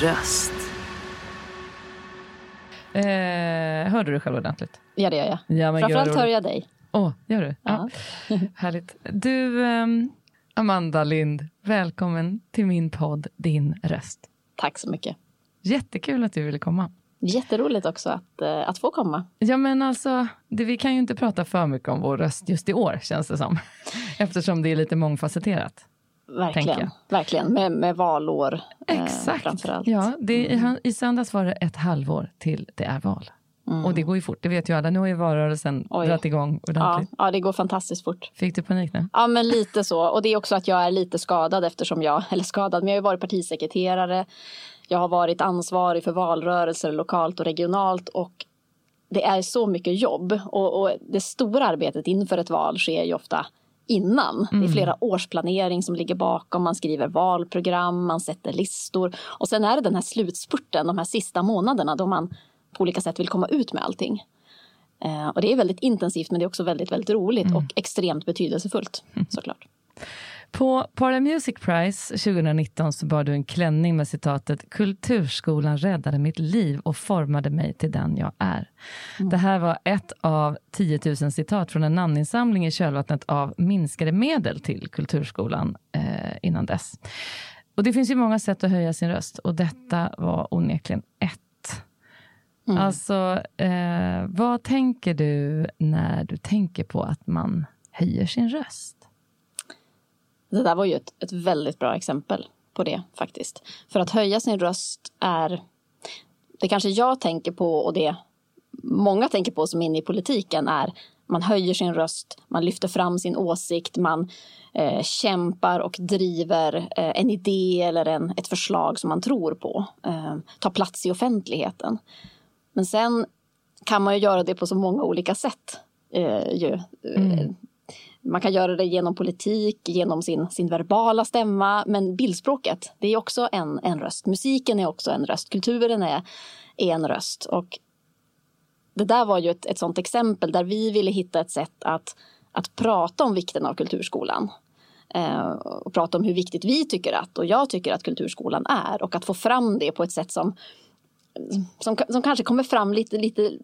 Röst. Eh, hör du dig själv ordentligt? Ja, det gör jag. Ja, men Framförallt gör hör jag dig. Åh, gör du? Ja. Härligt. Du, ehm, Amanda Lind, välkommen till min podd Din röst. Tack så mycket. Jättekul att du ville komma. Jätteroligt också att, eh, att få komma. Ja, men alltså, det, vi kan ju inte prata för mycket om vår röst just i år, känns det som. Eftersom det är lite mångfacetterat. Verkligen. Verkligen. Med, med valår eh, Exakt. framförallt. Ja, det, i, I söndags var det ett halvår till det är val. Och det går ju fort, det vet ju alla. Nu har ju valrörelsen dragit igång Ja, ordentligt. ja, det går fantastiskt fort. Fick du panik nu? Ja, men lite så. Och det är också att jag är lite skadad eftersom jag, eller skadad, men jag har ju varit partisekreterare. Jag har varit ansvarig för valrörelser lokalt och regionalt och det är så mycket jobb och, och det stora arbetet inför ett val sker ju ofta innan. Det är flera års planering som ligger bakom. Man skriver valprogram, man sätter listor och sen är det den här slutspurten, de här sista månaderna då man på olika sätt vill komma ut med allting. Eh, och det är väldigt intensivt men det är också väldigt, väldigt roligt och extremt betydelsefullt såklart. På Para Music Prize 2019 så bar du en klänning med citatet “Kulturskolan räddade mitt liv och formade mig till den jag är”. Det här var ett av 10 000 citat från en namninsamling i kölvattnet av minskade medel till Kulturskolan eh, innan dess. Och det finns ju många sätt att höja sin röst och detta var onekligen ett. Alltså, eh, vad tänker du när du tänker på att man höjer sin röst? Det där var ju ett, ett väldigt bra exempel på det faktiskt. För att höja sin röst är det kanske jag tänker på och det många tänker på som är inne i politiken är man höjer sin röst, man lyfter fram sin åsikt, man eh, kämpar och driver eh, en idé eller en, ett förslag som man tror på. Eh, tar plats i offentligheten. Men sen kan man ju göra det på så många olika sätt. Eh, ju. Eh, mm. Man kan göra det genom politik, genom sin, sin verbala stämma. Men bildspråket, det är också en, en röst. Musiken är också en röst. Kulturen är, är en röst. Och det där var ju ett, ett sådant exempel där vi ville hitta ett sätt att, att prata om vikten av kulturskolan. Eh, och prata om hur viktigt vi tycker att, och jag tycker att kulturskolan är. Och att få fram det på ett sätt som, som, som kanske kommer fram lite, lite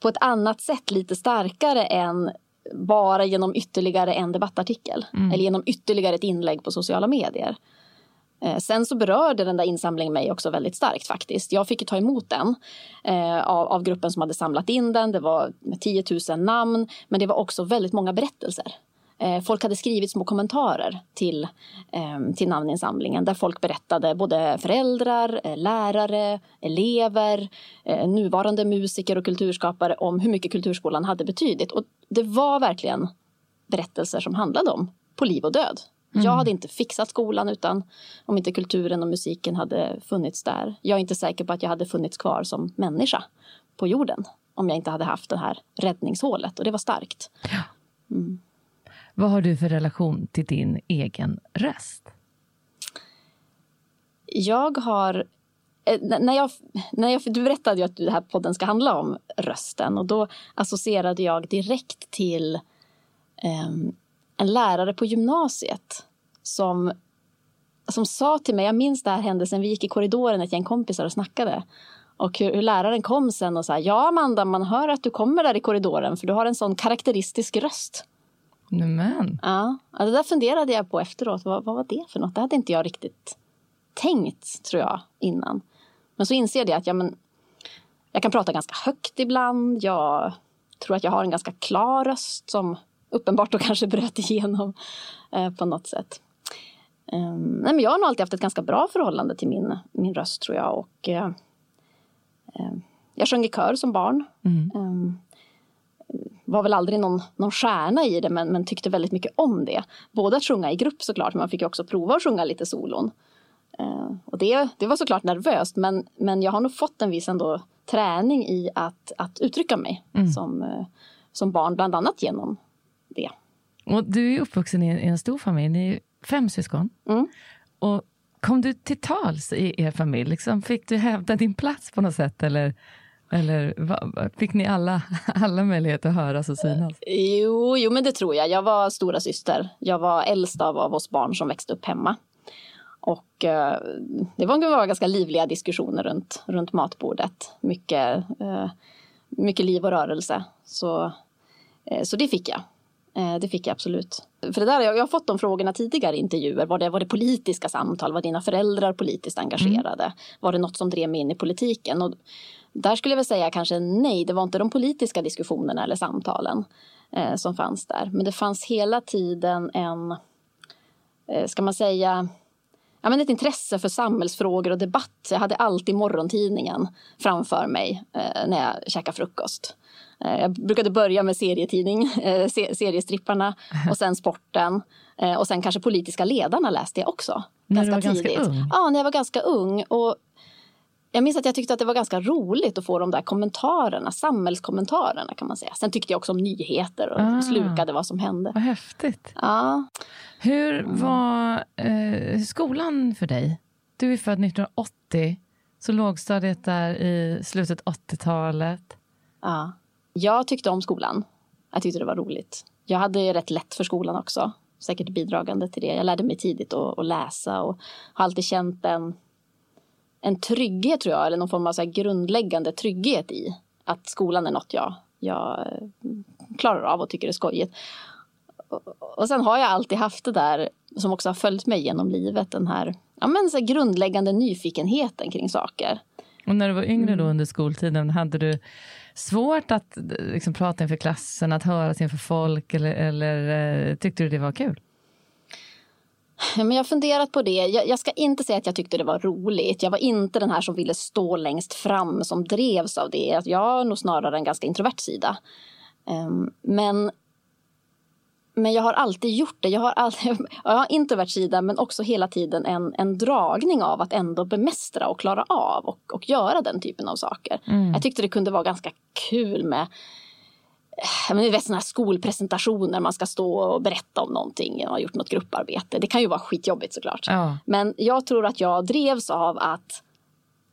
på ett annat sätt, lite starkare än bara genom ytterligare en debattartikel eller genom ytterligare ett inlägg på sociala medier. Eh, Sen så berörde den där insamlingen mig också väldigt starkt faktiskt. Jag fick ta emot den eh, av, av gruppen som hade samlat in den. Det var 10 000 namn, men det var också väldigt många berättelser. Eh, folk hade skrivit små kommentarer till, eh, till namninsamlingen där folk berättade, både föräldrar, eh, lärare, elever, eh, nuvarande musiker och kulturskapare om hur mycket kulturskolan hade betydit. Och det var verkligen berättelser som handlade om på liv och död. Jag hade inte fixat skolan utan om inte kulturen och musiken hade funnits där. Jag är inte säker på att jag hade funnits kvar som människa på jorden om jag inte hade haft det här räddningshålet och det var starkt. Vad har du för relation till din egen röst? Jag har eh, när jag, när jag, du berättade ju att den här podden ska handla om rösten och då associerade jag direkt till ehm, en lärare på gymnasiet som, som sa till mig, jag minns den här händelsen, vi gick i korridoren ett gäng kompisar och snackade. Och hur, hur läraren kom sen och sa, ja Amanda, man hör att du kommer där i korridoren för du har en sån karaktäristisk röst. Men. Ja, det där funderade jag på efteråt. Vad, vad var det för något? Det hade inte jag riktigt tänkt, tror jag, innan. Men så inser jag att ja, men, jag kan prata ganska högt ibland. Jag tror att jag har en ganska klar röst som uppenbart då kanske bröt igenom eh, på något sätt. Um, nej, men jag har nog alltid haft ett ganska bra förhållande till min, min röst tror jag. Och, uh, uh, jag sjöng i kör som barn. Mm. Um, var väl aldrig någon, någon stjärna i det men, men tyckte väldigt mycket om det. Både att sjunga i grupp såklart, men man fick också prova att sjunga lite solon. Uh, och det, det var såklart nervöst men, men jag har nog fått en viss ändå träning i att, att uttrycka mig mm. som, uh, som barn, bland annat genom det. Och du är uppvuxen i en, i en stor familj, ni är fem syskon. Mm. Och kom du till tals i er familj? Liksom, fick du hävda din plats på något sätt? Eller eller fick ni alla, alla möjligheter att höras och synas? Jo, jo, men det tror jag. Jag var stora syster. Jag var äldst av, av oss barn som växte upp hemma. Och eh, det var, var ganska livliga diskussioner runt, runt matbordet. Mycket, eh, mycket liv och rörelse. Så, eh, så det fick jag. Eh, det fick jag absolut. För det där, jag, jag har fått de frågorna tidigare i intervjuer. Var det, var det politiska samtal? Var dina föräldrar politiskt engagerade? Mm. Var det något som drev mig in i politiken? Och där skulle jag väl säga kanske nej, det var inte de politiska diskussionerna eller samtalen eh, som fanns där. Men det fanns hela tiden en, eh, ska man säga, ja, men ett intresse för samhällsfrågor och debatt. Jag hade alltid morgontidningen framför mig eh, när jag käkade frukost. Eh, jag brukade börja med serietidning, eh, seriestripparna och sen sporten. Eh, och sen kanske politiska ledarna läste jag också. När ganska du var tidigt. ganska ung? Ja, när jag var ganska ung. Och jag minns att jag tyckte att det var ganska roligt att få de där kommentarerna, samhällskommentarerna kan man säga. Sen tyckte jag också om nyheter och ah, slukade vad som hände. Vad häftigt. Ja. Hur var eh, skolan för dig? Du är född 1980, så lågstadiet där i slutet 80-talet. Ja. Jag tyckte om skolan. Jag tyckte det var roligt. Jag hade rätt lätt för skolan också. Säkert bidragande till det. Jag lärde mig tidigt att, att läsa och har alltid känt en en trygghet tror jag, eller någon form av så grundläggande trygghet i att skolan är något jag, jag eh, klarar av och tycker är skojigt. Och sen har jag alltid haft det där som också har följt mig genom livet, den här, ja, men så grundläggande nyfikenheten kring saker. Och när du var yngre då mm. under skoltiden, hade du svårt att liksom, prata inför klassen, att höras inför folk eller, eller eh, tyckte du det var kul? Men jag har funderat på det. Jag, jag, ska inte säga att jag tyckte det var roligt. Jag var inte den här som ville stå längst fram som drevs av det. Jag har nog snarare en ganska introvert sida. Um, men, men jag har alltid gjort det. Jag har, alltid, jag har introvert sida men också hela tiden en, en dragning av att ändå bemästra och klara av och, och göra den typen av saker. Mm. Jag tyckte det kunde vara ganska kul med men vet sådana här skolpresentationer, man ska stå och berätta om någonting och har gjort något grupparbete. Det kan ju vara skitjobbigt såklart. Ja. Men jag tror att jag drevs av att,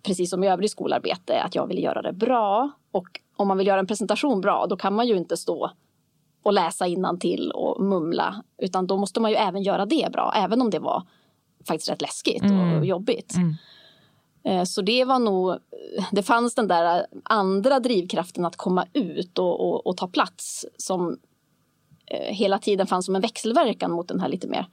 precis som i övrigt skolarbete, att jag ville göra det bra. Och om man vill göra en presentation bra, då kan man ju inte stå och läsa till och mumla. Utan då måste man ju även göra det bra, även om det var faktiskt rätt läskigt mm. och jobbigt. Mm. Eh, så det var nog, det fanns den där andra drivkraften att komma ut och, och, och ta plats som eh, hela tiden fanns som en växelverkan mot den här lite mer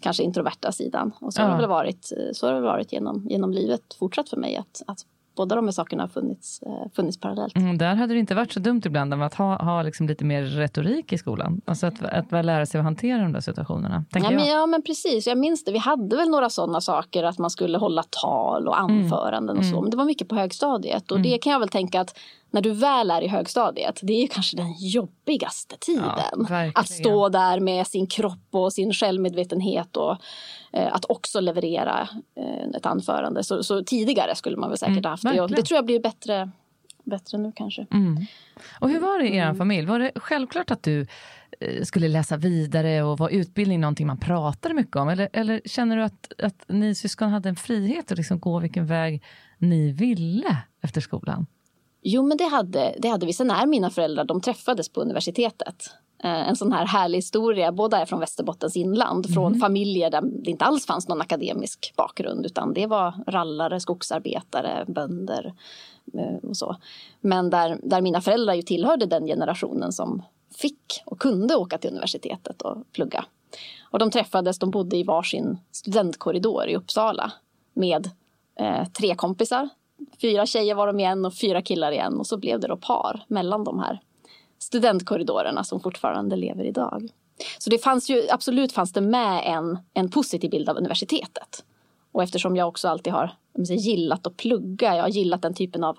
kanske introverta sidan. Och så ja. har det väl varit, så har det varit genom, genom livet fortsatt för mig att, att båda de här sakerna har funnits, eh, funnits parallellt. Mm, där hade det inte varit så dumt ibland att ha, ha liksom lite mer retorik i skolan. Alltså att, att, att lära sig att hantera de där situationerna. Ja men, ja, men precis. Jag minns det. Vi hade väl några sådana saker att man skulle hålla tal och mm. anföranden mm. och så. Mm. Men det var mycket på högstadiet. Och mm. det kan jag väl tänka att när du väl är i högstadiet, det är kanske den jobbigaste tiden. Ja, att stå där med sin kropp och sin självmedvetenhet och eh, att också leverera eh, ett anförande. Så, så, tidigare skulle man väl säkert mm, ha haft det. Och det tror jag blir bättre, bättre nu kanske. Mm. Och hur var det i er mm. familj? Var det självklart att du eh, skulle läsa vidare och var utbildning någonting man pratade mycket om? Eller, eller känner du att, att ni syskon hade en frihet att liksom gå vilken väg ni ville efter skolan? Jo, men det hade, det hade vi. Sen är mina föräldrar, de träffades på universitetet. Eh, en sån här härlig historia. Båda är från Västerbottens inland, från mm. familjer där det inte alls fanns någon akademisk bakgrund utan det var rallare, skogsarbetare, bönder eh, och så. Men där, där mina föräldrar ju tillhörde den generationen som fick och kunde åka till universitetet och plugga. Och de träffades, de bodde i varsin studentkorridor i Uppsala med eh, tre kompisar fyra tjejer var de igen och fyra killar igen och så blev det då par mellan de här studentkorridorerna som fortfarande lever idag. Så det fanns ju, absolut fanns det med en, en positiv bild av universitetet. Och eftersom jag också alltid har säga, gillat att plugga, jag har gillat den typen av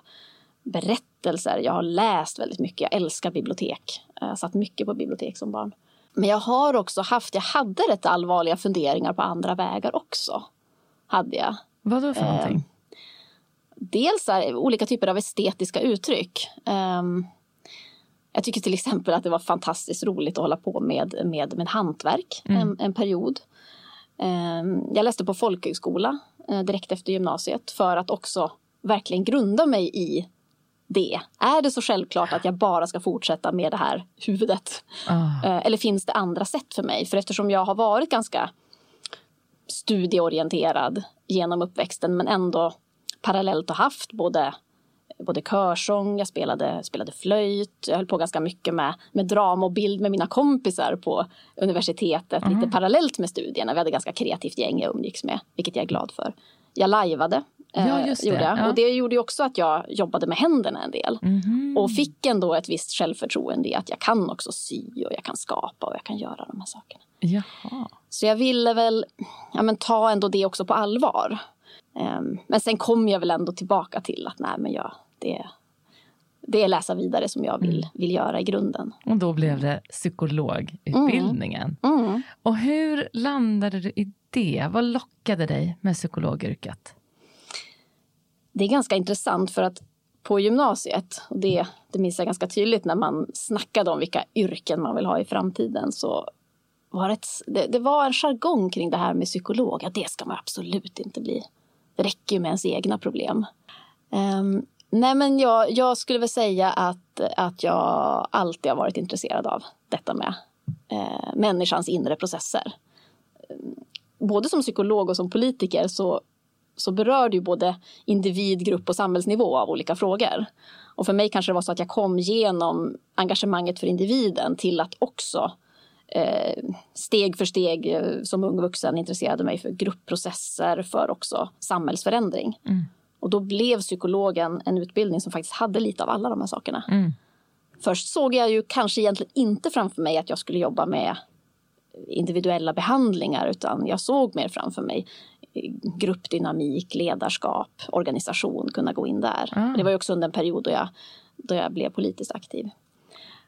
berättelser, jag har läst väldigt mycket, jag älskar bibliotek. Jag satt mycket på bibliotek som barn. Men jag har också haft, jag hade rätt allvarliga funderingar på andra vägar också. Hade jag. Vad då för någonting? Dels är olika typer av estetiska uttryck. Um, jag tycker till exempel att det var fantastiskt roligt att hålla på med, med, med hantverk mm. en, en, period. Um, jag läste på folkhögskola uh, direkt efter gymnasiet för att också verkligen grunda mig i det? Är det så självklart att jag bara ska fortsätta med det här huvudet? Oh. Eller finns det andra sätt för mig? För eftersom jag har varit ganska studieorienterad genom uppväxten men ändå parallellt har haft både, både körsång, jag spelade, spelade flöjt, jag höll på ganska mycket med, med drama och bild med mina kompisar på universitetet, mm. lite parallellt med studierna. Vi hade ganska kreativt gäng jag umgicks med, vilket jag är glad för. Jag lajvade Ja, eh, just det. Ja. Och det gjorde också att jag jobbade med händerna en del. Mm. Och fick ändå ett visst självförtroende i att jag kan också sy och jag kan skapa och jag kan göra de här sakerna. Jaha. Så jag ville väl ja, men ta ändå det också på allvar. Um, men sen kom jag väl ändå tillbaka till att nej men jag, det, det är läsa vidare som jag vill, mm. vill göra i grunden. Och då blev det psykologutbildningen. Mm. Mm. Och hur landade du i det? Vad lockade dig med psykologyrket? det är ganska intressant för att på gymnasiet, och det, det minns jag ganska tydligt när man snackade om vilka yrken man vill ha i framtiden, så var ett, det, det var en jargong kring det här med psykolog. Ja, det ska man absolut inte bli. Det räcker ju med ens egna problem. Um, nej, men jag, jag, skulle väl säga att, att jag alltid har varit intresserad av detta med eh, människans inre processer. Ehm, både som psykolog och som politiker så så berör det ju både individ, grupp och samhällsnivå av olika frågor. Och för mig kanske det var så att jag kom genom engagemanget för individen till att också steg för steg eh, som ung vuxen intresserade mig för gruppprocesser, för också samhällsförändring. Mm. Och då blev psykologen en utbildning som faktiskt hade lite av alla de här sakerna. Mm. Först såg jag ju kanske egentligen inte framför mig att jag skulle jobba med individuella behandlingar utan jag såg mer framför mig gruppdynamik, ledarskap, organisation kunna gå in där. Mm. Det var också under en period då jag, då jag blev politiskt aktiv.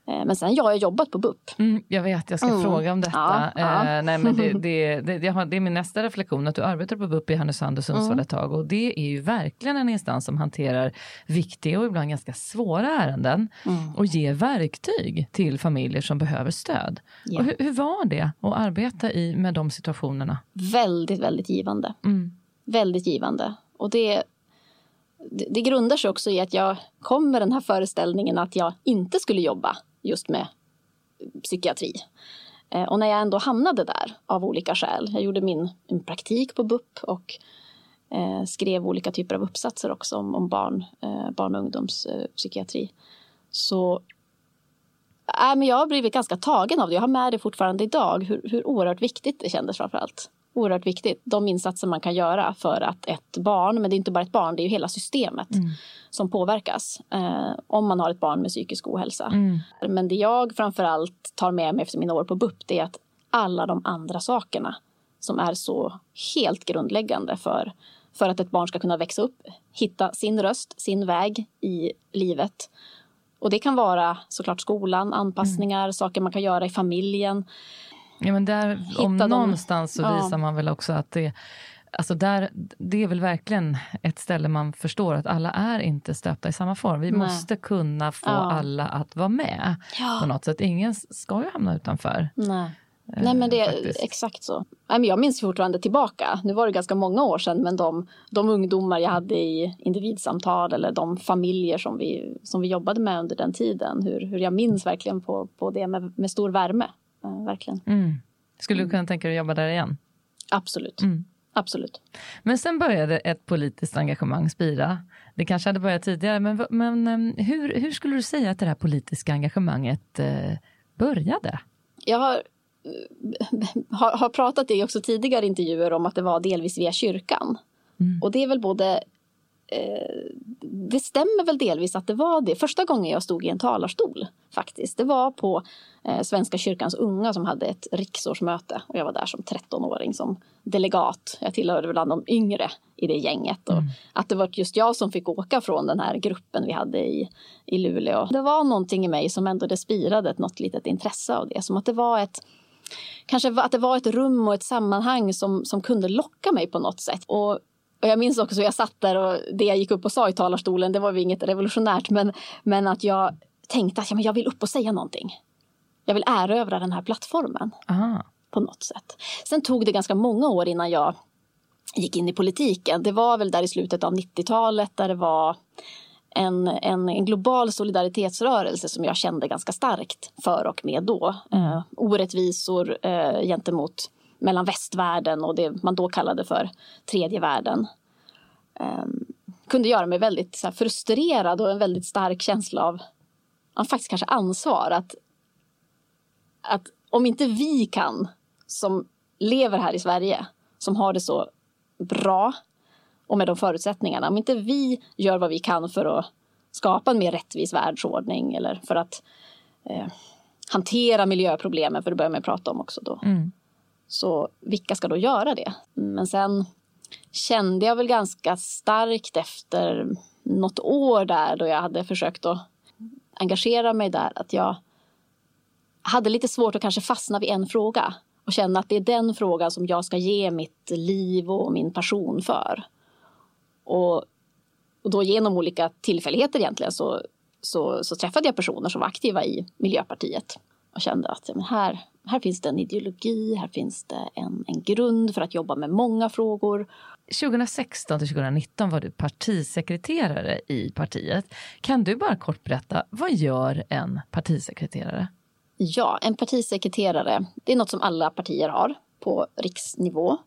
Eh, men sen jag har jobbat på BUP. Mm, jag vet, jag ska mm. fråga om detta. Ja, ja. Eh, nej, men det, det, det, det, är min nästa reflektion, att du arbetar på BUP i Härnösand och Sundsvall mm. ett tag. Och det är ju verkligen en instans som hanterar viktiga och ibland ganska svåra ärenden mm. och ger verktyg till familjer som behöver stöd. Ja. Och hur, hur, var det att arbeta i, med de situationerna? Väldigt, väldigt givande. Mm. Väldigt givande. Och det det grundar sig också i att jag kom med den här föreställningen att jag inte skulle jobba just med psykiatri. Eh, och när jag ändå hamnade där av olika skäl, jag gjorde min, min praktik på BUP och eh, skrev olika typer av uppsatser också om, om barn, eh, barn och ungdomspsykiatri. Eh, så äh, men jag har blivit ganska tagen av det. Jag har med det fortfarande idag, hur, hur oerhört viktigt det kändes framför allt oerhört viktigt. De insatser man kan göra för att ett barn, men det är inte bara ett barn, det är ju hela systemet mm. som påverkas eh, om man har ett barn med psykisk ohälsa. Mm. Men det jag framför allt tar med mig efter mina år på BUP det är att alla de andra sakerna som är så helt grundläggande för, för att ett barn ska kunna växa upp, hitta sin röst, sin väg i livet. Och det kan vara såklart skolan, anpassningar, mm. saker man kan göra i familjen. Ja, men där, om dem. någonstans så visar man väl också att det, alltså där, det är väl verkligen ett ställe man förstår att alla är inte stöpta i samma form. Vi Nej. måste kunna få ja. alla att vara med ja. på något sätt. Ingen ska ju hamna utanför. Nej. Eh, Nej men det är exakt så. Nej, men jag minns fortfarande tillbaka, nu var det ganska många år sedan, men de, de ungdomar jag hade i individsamtal eller de familjer som vi, som vi jobbade med under den tiden, hur, hur jag minns verkligen på, på det med, med stor värme verkligen. Mm. Skulle du kunna tänka dig att jobba där igen? Absolut. Mm. Absolut. Men sen började ett politiskt engagemang spira. Det kanske hade börjat tidigare, men, men ehm, hur, hur skulle du säga att det här politiska engagemanget eh, började? Jag har, har, har, pratat i också tidigare intervjuer om att det var delvis via kyrkan. Mm. Och det är väl både eh, det stämmer väl delvis att det var det. Första gången jag stod i en talarstol faktiskt. Det var på eh, Svenska kyrkans unga som hade ett riksårsmöte. Och jag var där som 13-åring som delegat. Jag tillhörde bland de yngre i det gänget. Och mm. Att det var just jag som fick åka från den här gruppen vi hade i, i Luleå. Det var någonting i mig som ändå det spirade något litet intresse av det. Som att det var ett Kanske att det var ett rum och ett sammanhang som, som kunde locka mig på något sätt. Och och jag minns också hur jag satt där och det jag gick upp och sa i talarstolen, det var ju inget revolutionärt, men, men att jag tänkte att ja, men jag vill upp och säga någonting. Jag vill erövra den här plattformen Aha. på något sätt. Sen tog det ganska många år innan jag gick in i politiken. Det var väl där i slutet av 90-talet där det var en, en, en, global solidaritetsrörelse som jag kände ganska starkt för och med då. Mm. Uh, orättvisor uh, gentemot mellan västvärlden och det man då kallade för tredje världen. eh, kunde göra mig väldigt så här, frustrerad och en väldigt stark känsla av ja, faktiskt kanske ansvar. Att, att om inte vi kan, som lever här i Sverige, som har det så bra och med de förutsättningarna, om inte vi gör vad vi kan för att skapa en mer rättvis världsordning eller för att eh, hantera miljöproblemen, för det börjar man prata om också då. Mm. Så vilka ska då göra det? Men sen kände jag väl ganska starkt efter något år där då jag hade försökt att engagera mig där att jag hade lite svårt att kanske fastna vid en fråga och känna att det är den frågan som jag ska ge mitt liv och min passion för. Och, och då genom olika tillfälligheter egentligen så, så, så träffade jag personer som var aktiva i Miljöpartiet och kände att men här, här finns det en ideologi, här finns det en, en grund för att jobba med många frågor. 2016 till 2019 var du partisekreterare i partiet. Kan du bara kort berätta, vad gör en partisekreterare? Ja, en partisekreterare, det är något som alla partier har på riksnivå.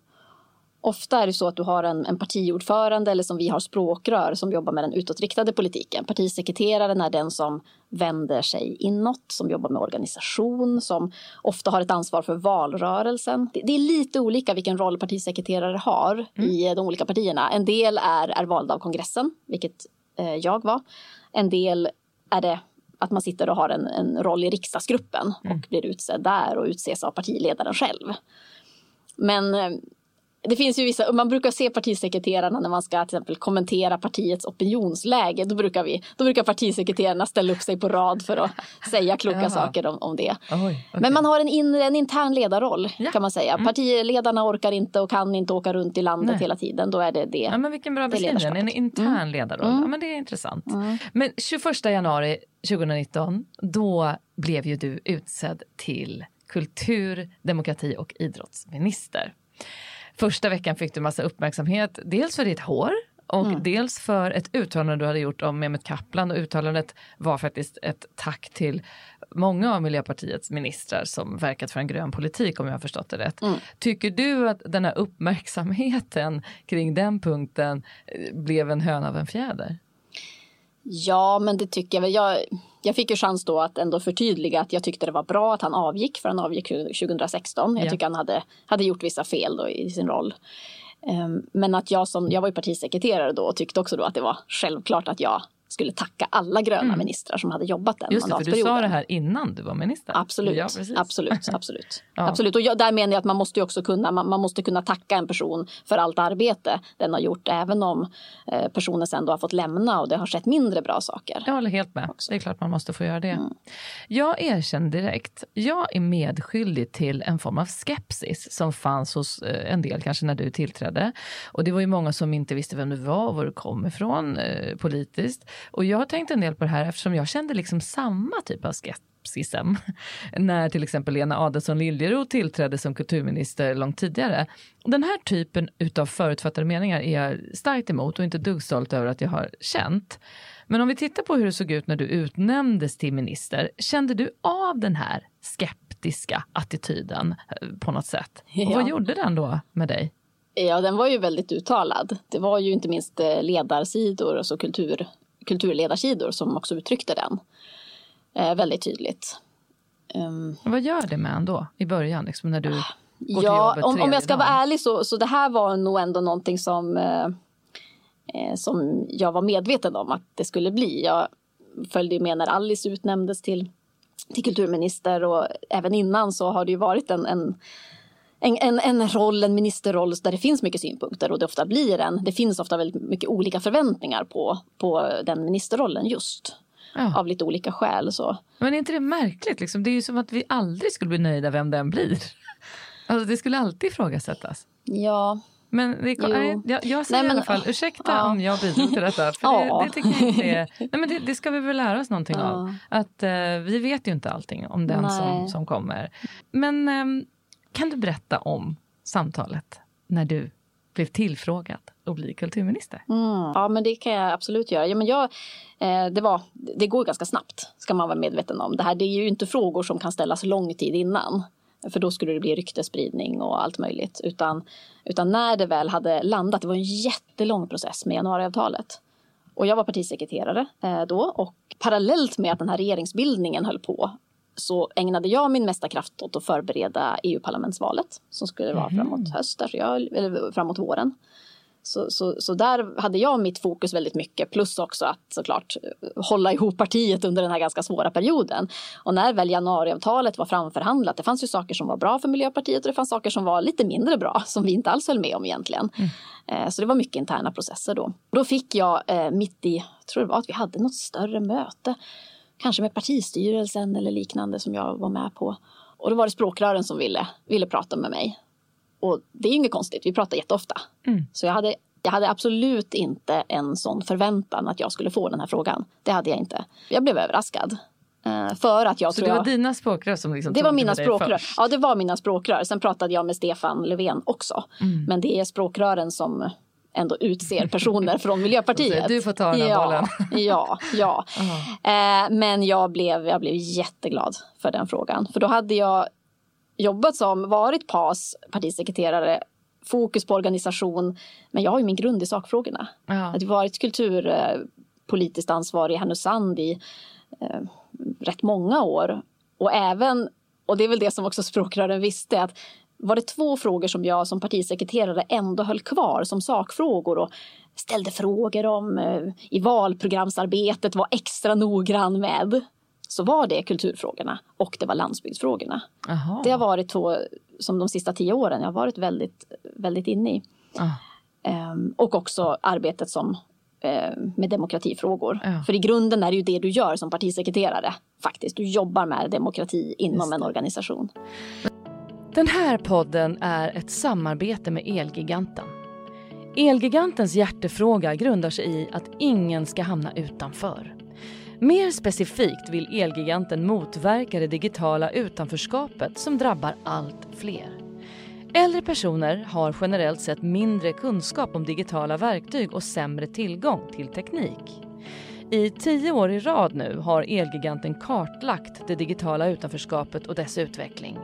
Ofta är det så att du har en, en partiordförande eller som vi har språkrör som jobbar med den utåtriktade politiken. Partisekreteraren är den som vänder sig inåt, som jobbar med organisation, som ofta har ett ansvar för valrörelsen. Det, det är lite olika vilken roll partisekreterare har mm. i de olika partierna. En del är, är valda av kongressen, vilket eh, jag var. En del är det att man sitter och har en, en roll i riksdagsgruppen mm. och blir utsedd där och utses av partiledaren själv. Men eh, det finns ju vissa, man brukar se partisekreterarna när man ska till exempel kommentera partiets opinionsläge. Då brukar, vi, då brukar partisekreterarna ställa upp sig på rad för att säga kloka saker om, om det. Oj, okay. Men man har en, inre, en intern ledarroll ja. kan man säga. Mm. Partiledarna orkar inte och kan inte åka runt i landet Nej. hela tiden. Då är det det. Ja, men vilken bra beskrivning, en intern mm. ledarroll. Mm. Ja, men det är intressant. Mm. Men 21 januari 2019, då blev ju du utsedd till kultur, demokrati och idrottsminister. Första veckan fick du massa uppmärksamhet, dels för ditt hår och mm. dels för ett uttalande du hade gjort om Mehmet Kaplan och uttalandet var faktiskt ett tack till många av Miljöpartiets ministrar som verkat för en grön politik om jag har förstått det rätt. Mm. Tycker du att den här uppmärksamheten kring den punkten eh, blev en höna av en fjäder? Ja, men det tycker jag väl. Jag, jag fick ju chans då att ändå förtydliga att jag tyckte det var bra att han avgick, för han avgick 2016. Jag ja. tycker han hade, hade gjort vissa fel då i sin roll. Um, men att jag som, jag var ju partisekreterare då och tyckte också då att det var självklart att jag skulle tacka alla gröna mm. ministrar som hade jobbat den Just det, för du sa det här innan du var minister. Absolut, ja, absolut, absolut. ja. absolut. Och jag, där menar jag att man måste också kunna, man, man, måste kunna tacka en person för allt arbete den har gjort, även om eh, personen sen då har fått lämna och det har skett mindre bra saker. Jag håller helt med. Också. Det är klart man måste få göra det. Mm. Jag erkänner direkt, jag är medskyldig till en form av skepsis som fanns hos eh, en del, kanske när du tillträdde. Och det var ju många som inte visste vem du var och var du kom ifrån eh, politiskt. Och jag har tänkt en del på det här eftersom jag kände liksom samma typ av skepsism när till exempel Lena Adelsohn Liljeroth tillträdde som kulturminister långt tidigare. Den här typen utav förutfattade meningar är jag starkt emot och inte dugg stolt över att jag har känt. Men om vi tittar på hur det såg ut när du utnämndes till minister, kände du av den här skeptiska attityden eh, på något sätt? Ja. Och vad gjorde den då med dig? Ja, den var ju väldigt uttalad. Det var ju inte minst eh, ledarsidor, alltså kultur, kulturledarsidor som också uttryckte den eh, väldigt tydligt. Um, Vad gör det med en då i början, liksom, när du går ja, till jobbet om, om jag ska dagen. vara ärlig så, så det här var nog ändå någonting som eh, eh, som jag var medveten om att det skulle bli. Jag följde med när Alice utnämndes till, till kulturminister och även innan så har det ju varit en, en en, en, en roll, en ministerroll där det finns mycket synpunkter och det ofta blir en. Det finns ofta väldigt mycket olika förväntningar på, på den ministerrollen just. Ja. Av lite olika skäl. Så. Men är inte det märkligt? Liksom? Det är ju som att vi aldrig skulle bli nöjda vem den blir. Alltså, det skulle alltid ifrågasättas. Ja. Men det, nej, jag, jag säger nej, men, i alla fall ursäkta ja. om jag bidrog till detta. För ja. det, det, tycker jag inte är, nej, men det, det, ska vi väl lära oss någonting ja. av. Att uh, vi vet ju inte allting om den som, som kommer. Men um, kan du berätta om samtalet när du blev tillfrågad att bli kulturminister? Mm. Ja, men det kan jag absolut göra. Ja, men jag, eh, det, var, det går ganska snabbt, ska man vara medveten om. Det här det är ju inte frågor som kan ställas lång tid innan. För då skulle det bli ryktespridning och allt möjligt. Utan, utan när det väl hade landat, det var en jättelång process med januariavtalet. Och jag var partisekreterare eh, då och parallellt med att den här regeringsbildningen höll på så ägnade jag min mesta kraft åt att förbereda EU-parlamentsvalet som skulle vara mm. framåt höst, alltså jag, eller framåt våren. Så, så, så där hade jag mitt fokus väldigt mycket plus också att såklart hålla ihop partiet under den här ganska svåra perioden. Och när väl januariavtalet var framförhandlat, det fanns ju saker som var bra för Miljöpartiet och det fanns saker som var lite mindre bra som vi inte alls höll med om egentligen. Mm. Eh, så det var mycket interna processer då. Då fick jag eh, mitt i, jag tror det var att vi hade något större möte kanske med partistyrelsen eller liknande som jag var med på. Och då var det språkrören som ville, ville prata med mig. Och det är inget konstigt, vi pratar jätteofta. Mm. Så jag hade, jag hade absolut inte en sån förväntan att jag skulle få den här frågan. Det hade jag inte. Jag blev överraskad. Uh, för att jag så det var jag, dina språkrör som liksom Det var mina språkrör. Ja, det var mina språkrör. Sen pratade jag med Stefan Löfven också. Mm. Men det är språkrören som ändå utser personer från Miljöpartiet. Du får ta den här ja, bollen. ja, ja. Eh, men jag blev, jag blev jätteglad för den frågan. För då hade jag jobbat som, varit PAS partisekreterare, fokus på organisation. Men jag har ju min grund i sakfrågorna. Uh-huh. Att varit kulturpolitiskt ansvarig i Härnösand i eh, rätt många år. Och även, och det är väl det som också språkrören visste, att var det två frågor som jag som partisekreterare ändå höll kvar som sakfrågor och ställde frågor om eh, i valprogramsarbetet, var extra noggrann med. Så var det kulturfrågorna och det var landsbygdsfrågorna. Aha. Det har varit två, som de sista tio åren, jag har varit väldigt, väldigt inne i. Ah. Um, och också arbetet som eh, med demokratifrågor. Ja. För i grunden är det ju det du gör som partisekreterare. Faktiskt, du jobbar med demokrati inom en organisation. Den här podden är ett samarbete med Elgiganten. Elgigantens hjärtefråga grundar sig i att ingen ska hamna utanför. Mer specifikt vill Elgiganten motverka det digitala utanförskapet som drabbar allt fler. Äldre personer har generellt sett mindre kunskap om digitala verktyg och sämre tillgång till teknik. I tio år i rad nu har Elgiganten kartlagt det digitala utanförskapet och dess utveckling.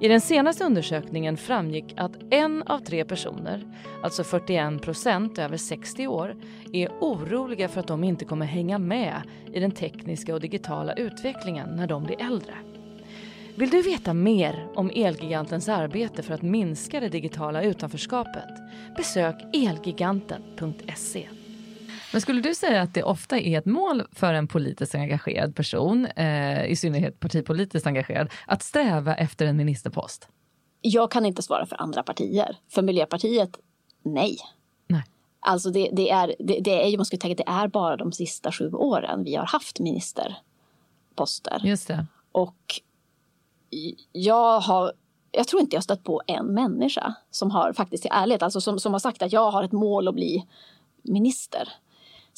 I den senaste undersökningen framgick att en av tre personer, alltså 41 procent över 60 år, är oroliga för att de inte kommer hänga med i den tekniska och digitala utvecklingen när de blir äldre. Vill du veta mer om Elgigantens arbete för att minska det digitala utanförskapet? Besök elgiganten.se. Men skulle du säga att det ofta är ett mål för en politiskt engagerad person, eh, i synnerhet partipolitiskt engagerad, att sträva efter en ministerpost? Jag kan inte svara för andra partier. För Miljöpartiet, nej. nej. Alltså det, det är, det, det, är, man ska tänka det är bara de sista sju åren vi har haft ministerposter. Just det. Och jag har jag tror inte jag stött på en människa som har faktiskt i ärlighet, alltså som, som har sagt att jag har ett mål att bli minister.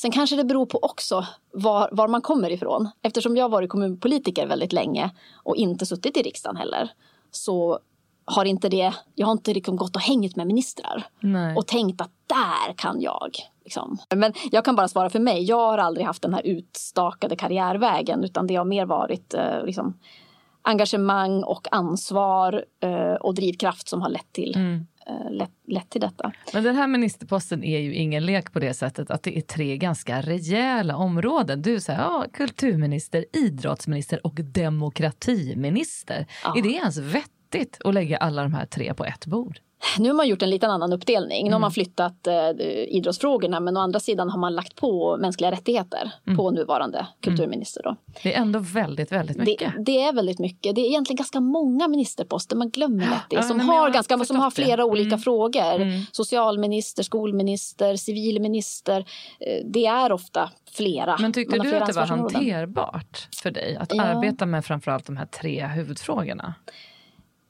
Sen kanske det beror på också var, var man kommer ifrån. Eftersom jag varit kommunpolitiker väldigt länge och inte suttit i riksdagen heller. Så har inte det, jag har inte liksom gått och hängt med ministrar. Nej. Och tänkt att där kan jag. Liksom. Men jag kan bara svara för mig. Jag har aldrig haft den här utstakade karriärvägen. Utan det har mer varit eh, liksom, engagemang och ansvar eh, och drivkraft som har lett till mm. Eh, lett, lett, till detta. Men den här ministerposten är ju ingen lek på det sättet att det är tre ganska rejäla områden. Du säger ja, kulturminister, idrottsminister och demokratiminister. Ja. Är det ens vettigt att lägga alla de här tre på ett bord? Nu har man gjort en liten annan uppdelning. Nu har man mm. flyttat eh, idrottsfrågorna men å andra sidan har man lagt på mänskliga rättigheter mm. på nuvarande mm. kulturminister. Då. Det är ändå väldigt, väldigt mycket. Det, det, är väldigt mycket. Det är egentligen ganska många ministerposter, man glömmer lätt det. Ja, som, har, ganska, som har flera det. olika mm. frågor. Mm. Socialminister, skolminister, civilminister. Eh, det är ofta flera. Men tyckte du att det var hanterbart för dig att ja. arbeta med framförallt de här tre huvudfrågorna?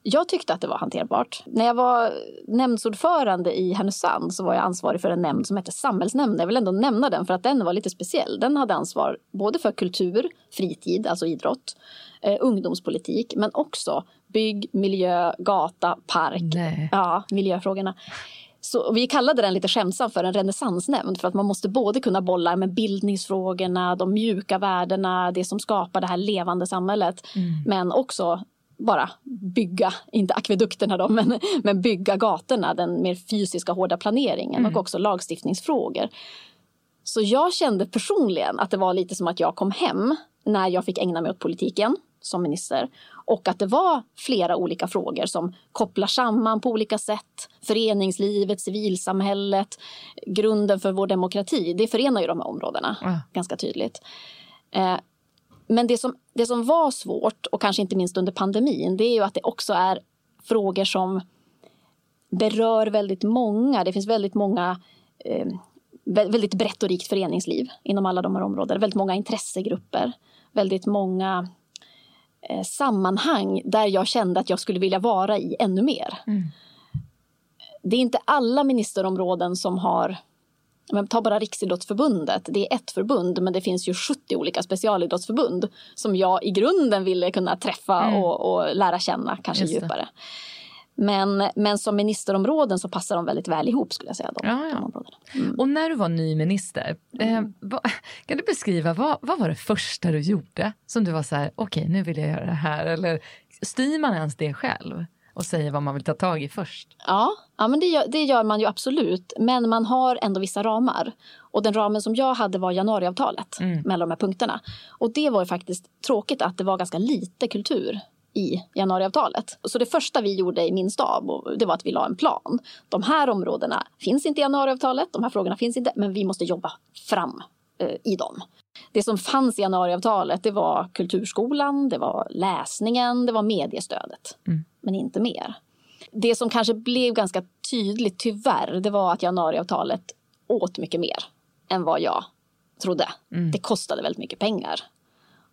Jag tyckte att det var hanterbart. När jag var nämndsordförande i Härnösand så var jag ansvarig för en nämnd som hette Samhällsnämnden. Jag vill ändå nämna den för att den var lite speciell. Den hade ansvar både för kultur, fritid, alltså idrott, eh, ungdomspolitik men också bygg, miljö, gata, park. Nej. Ja, miljöfrågorna. Så vi kallade den lite skämtsamt för en renässansnämnd för att man måste både kunna bolla med bildningsfrågorna, de mjuka värdena, det som skapar det här levande samhället. Mm. Men också bara bygga, inte akvedukterna då, men, men bygga gatorna, den mer fysiska hårda planeringen mm. och också lagstiftningsfrågor. Så jag kände personligen att det var lite som att jag kom hem när jag fick ägna mig åt politiken som minister och att det var flera olika frågor som kopplar samman på olika sätt. Föreningslivet, civilsamhället, grunden för vår demokrati. Det förenar ju de här områdena mm. ganska tydligt. Eh, men det som, det som var svårt, och kanske inte minst under pandemin, det är ju att det också är frågor som berör väldigt många. Det finns väldigt många eh, väldigt brett och rikt föreningsliv inom alla de här områdena. Väldigt många intressegrupper, väldigt många eh, sammanhang där jag kände att jag skulle vilja vara i ännu mer. Mm. Det är inte alla ministerområden som har men ta bara Riksidrottsförbundet, det är ett förbund men det finns ju 70 olika specialidrottsförbund som jag i grunden ville kunna träffa mm. och, och, lära känna kanske djupare. Men, men som ministerområden så passar de väldigt väl ihop skulle jag säga. De, ja, ja. Mm. Och när du var ny minister, eh, mm. vad, kan du beskriva vad, vad var det första du gjorde som du var så här, okej okay, nu vill jag göra det här eller styr man ens det själv? Och säger vad man vill ta tag i först. Ja, ja men det gör, det gör man ju absolut. Men man har ändå vissa ramar. Och den ramen som jag hade var januariavtalet mm. mellan de här punkterna. Och det var ju faktiskt tråkigt att det var ganska lite kultur i januariavtalet. Så det första vi gjorde i min stab det var att vi la en plan. De här områdena finns inte i januariavtalet, de här frågorna finns inte, men vi måste jobba fram eh, i dem. Det som fanns i januariavtalet det var kulturskolan, det var läsningen, det var mediestödet. Mm. Men inte mer. Det som kanske blev ganska tydligt, tyvärr, det var att januariavtalet åt mycket mer än vad jag trodde. Mm. Det kostade väldigt mycket pengar.